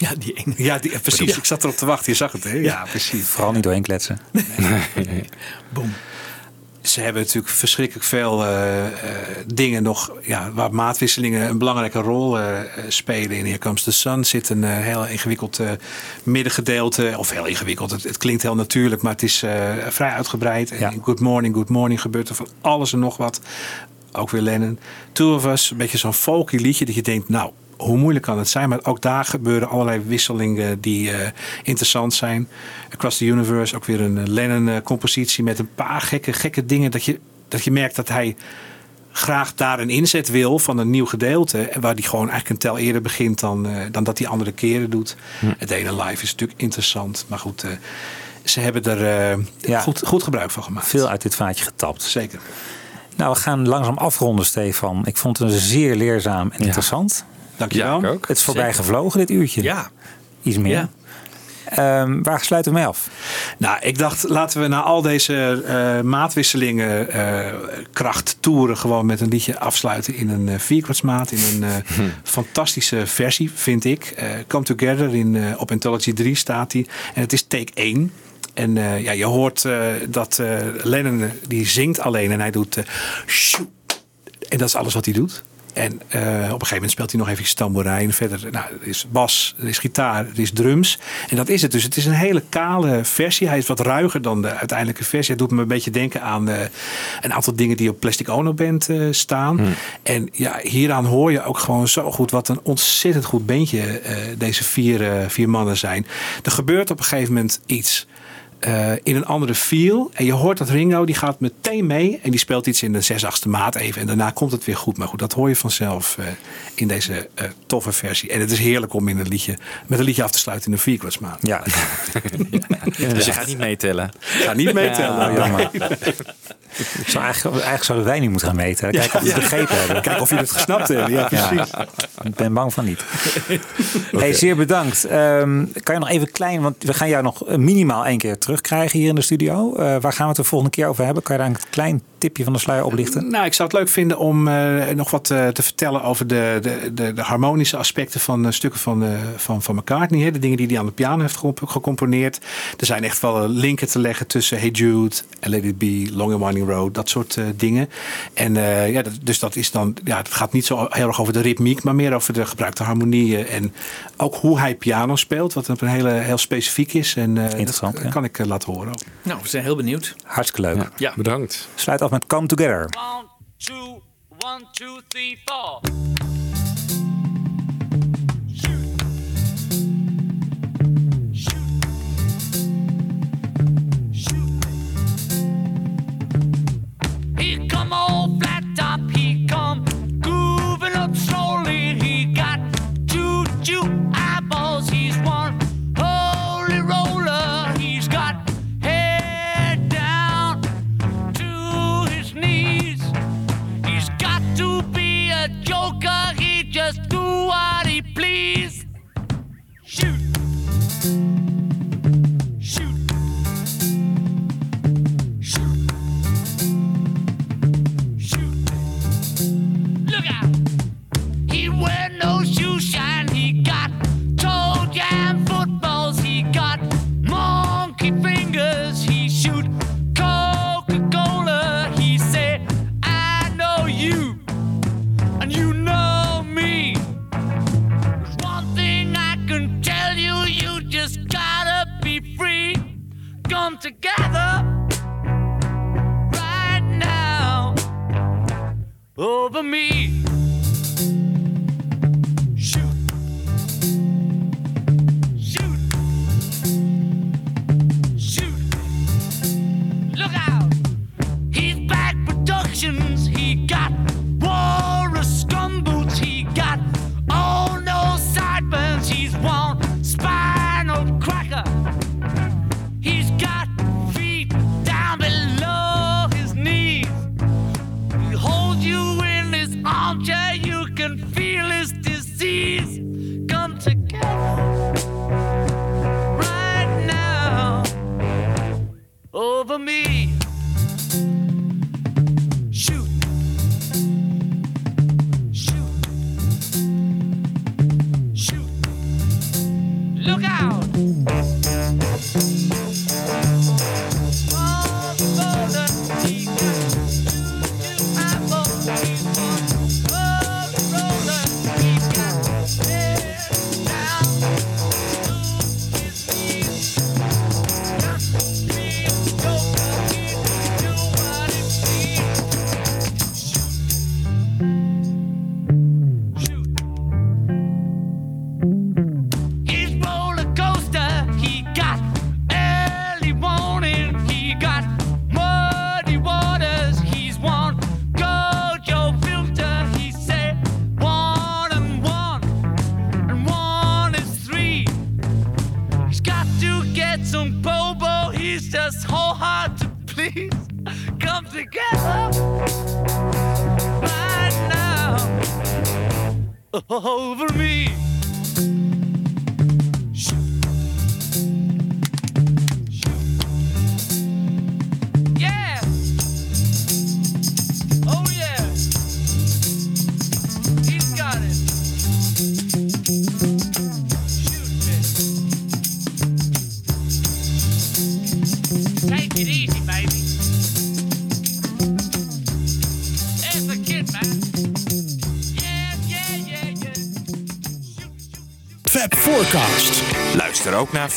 H: Ja, die ene.
G: Ja, die, precies. Ik zat erop te wachten. Je zag het, hè? Ja, precies.
E: Vooral niet doorheen kletsen.
H: Boom.
G: Ze hebben natuurlijk verschrikkelijk veel eh, eh, dingen nog ja, waar maatwisselingen een belangrijke rol eh, spelen. In Here Comes the Sun zit een heel ingewikkeld eh, middengedeelte. Of heel ingewikkeld, het, het klinkt heel natuurlijk, maar het is eh, vrij uitgebreid. En
E: Ja.
G: in Good Morning, Good Morning gebeurt er van alles en nog wat. Ook weer Lennon. Two of Us, een beetje zo'n folky liedje dat je denkt, nou, hoe moeilijk kan het zijn? Maar ook daar gebeuren allerlei wisselingen die eh, interessant zijn. Across the Universe, ook weer een eh, Lennon-compositie met een paar gekke, gekke dingen. Dat je, dat je merkt dat hij graag daar een inzet wil van een nieuw gedeelte. En waar die gewoon eigenlijk een tel eerder begint dan, eh, dan dat hij andere keren doet. Het ene live is natuurlijk interessant. Maar goed, eh, ze hebben er eh,
E: Ja.
G: goed, goed gebruik van gemaakt.
E: Veel uit dit vaatje getapt.
G: Zeker.
E: Nou, we gaan langzaam afronden, Stefan. Ik vond het zeer leerzaam en interessant.
G: Dankjewel.
B: ja, ik ook.
E: Het is voorbij gevlogen, dit uurtje.
H: Ja.
E: Iets meer.
H: Ja.
E: Ehm, waar sluiten we mee af?
G: Nou, ik dacht, laten we na al deze eh, maatwisselingen, eh, kracht toeren, gewoon met een liedje afsluiten in een eh, vierkwartsmaat. In een eh, fantastische versie, vind ik. Eh, Come Together in, eh, op Anthology 3 staat die. En het is take 1. En eh, ja, je hoort eh, dat eh, Lennon, die zingt alleen en hij doet... eh. En dat is alles wat hij doet. En eh, op een gegeven moment speelt hij nog even tamboerijn. Verder nou, er is bas, er is gitaar, er is drums. En dat is het. Dus het is een hele kale versie. Hij is wat ruiger dan de uiteindelijke versie. Het doet me een beetje denken aan eh, een aantal dingen die op Plastic Ono Band eh, staan. En ja, hieraan hoor je ook gewoon zo goed wat een ontzettend goed bandje deze vier, vier mannen zijn. Er gebeurt op een gegeven moment iets eh, in een andere feel. En je hoort dat Ringo, die gaat meteen mee. En die speelt iets in de 6 8 maat even. En daarna komt het weer goed. Maar goed, dat hoor je vanzelf eh, in deze eh, toffe versie. En het is heerlijk om in een liedje, met een liedje af te sluiten in een vierkwartsmaat.
E: Ja,
B: dus je gaat niet meetellen.
G: Ga niet meetellen.
E: nou, jammer. Zou eigenlijk, eigenlijk zouden wij niet moeten gaan meten. Kijken of we het begrepen hebben.
G: Kijk of je het gesnapt hebt. Ja, precies.
E: Ik ben bang van niet. Hey, zeer bedankt. Ehm, kan je nog even klein, want we gaan jou nog eh, minimaal één keer terugkrijgen hier in de studio. Eh, waar gaan we het de volgende keer over hebben? Kan je daar een klein tipje van de sluier oplichten?
G: Nou, ik zou het leuk vinden om eh, nog wat eh, te vertellen over de, de, de, de harmonische aspecten van eh, stukken van, eh, van, van McCartney. Hè? De dingen die hij aan de piano heeft gecomp- gecomponeerd. Er zijn echt wel linken te leggen tussen Hey Jude, Let It Be, Long and Winding Road, dat soort dingen. En eh, ja, dat, dus dat is dan, ja, het gaat niet zo heel erg over de ritmiek, maar meer over de gebruikte harmonieën. En ook hoe hij piano speelt, wat een hele, heel specifiek is. En eh,
E: Interessant,
G: dat
E: ja.
G: kan ik laten horen. ook.
H: Nou, we zijn heel benieuwd.
E: Hartstikke leuk.
H: Ja.
B: Bedankt.
E: Sluit af met Come Together.
F: One, two, one, two, three, four. He come all flat top, he come grooving up slowly. He got two, two eyeballs, he's one a joker, he just do what he please. Shoot. Together right now over me.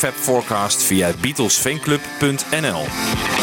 B: Fab Forecast via beatlesfanclub.nl.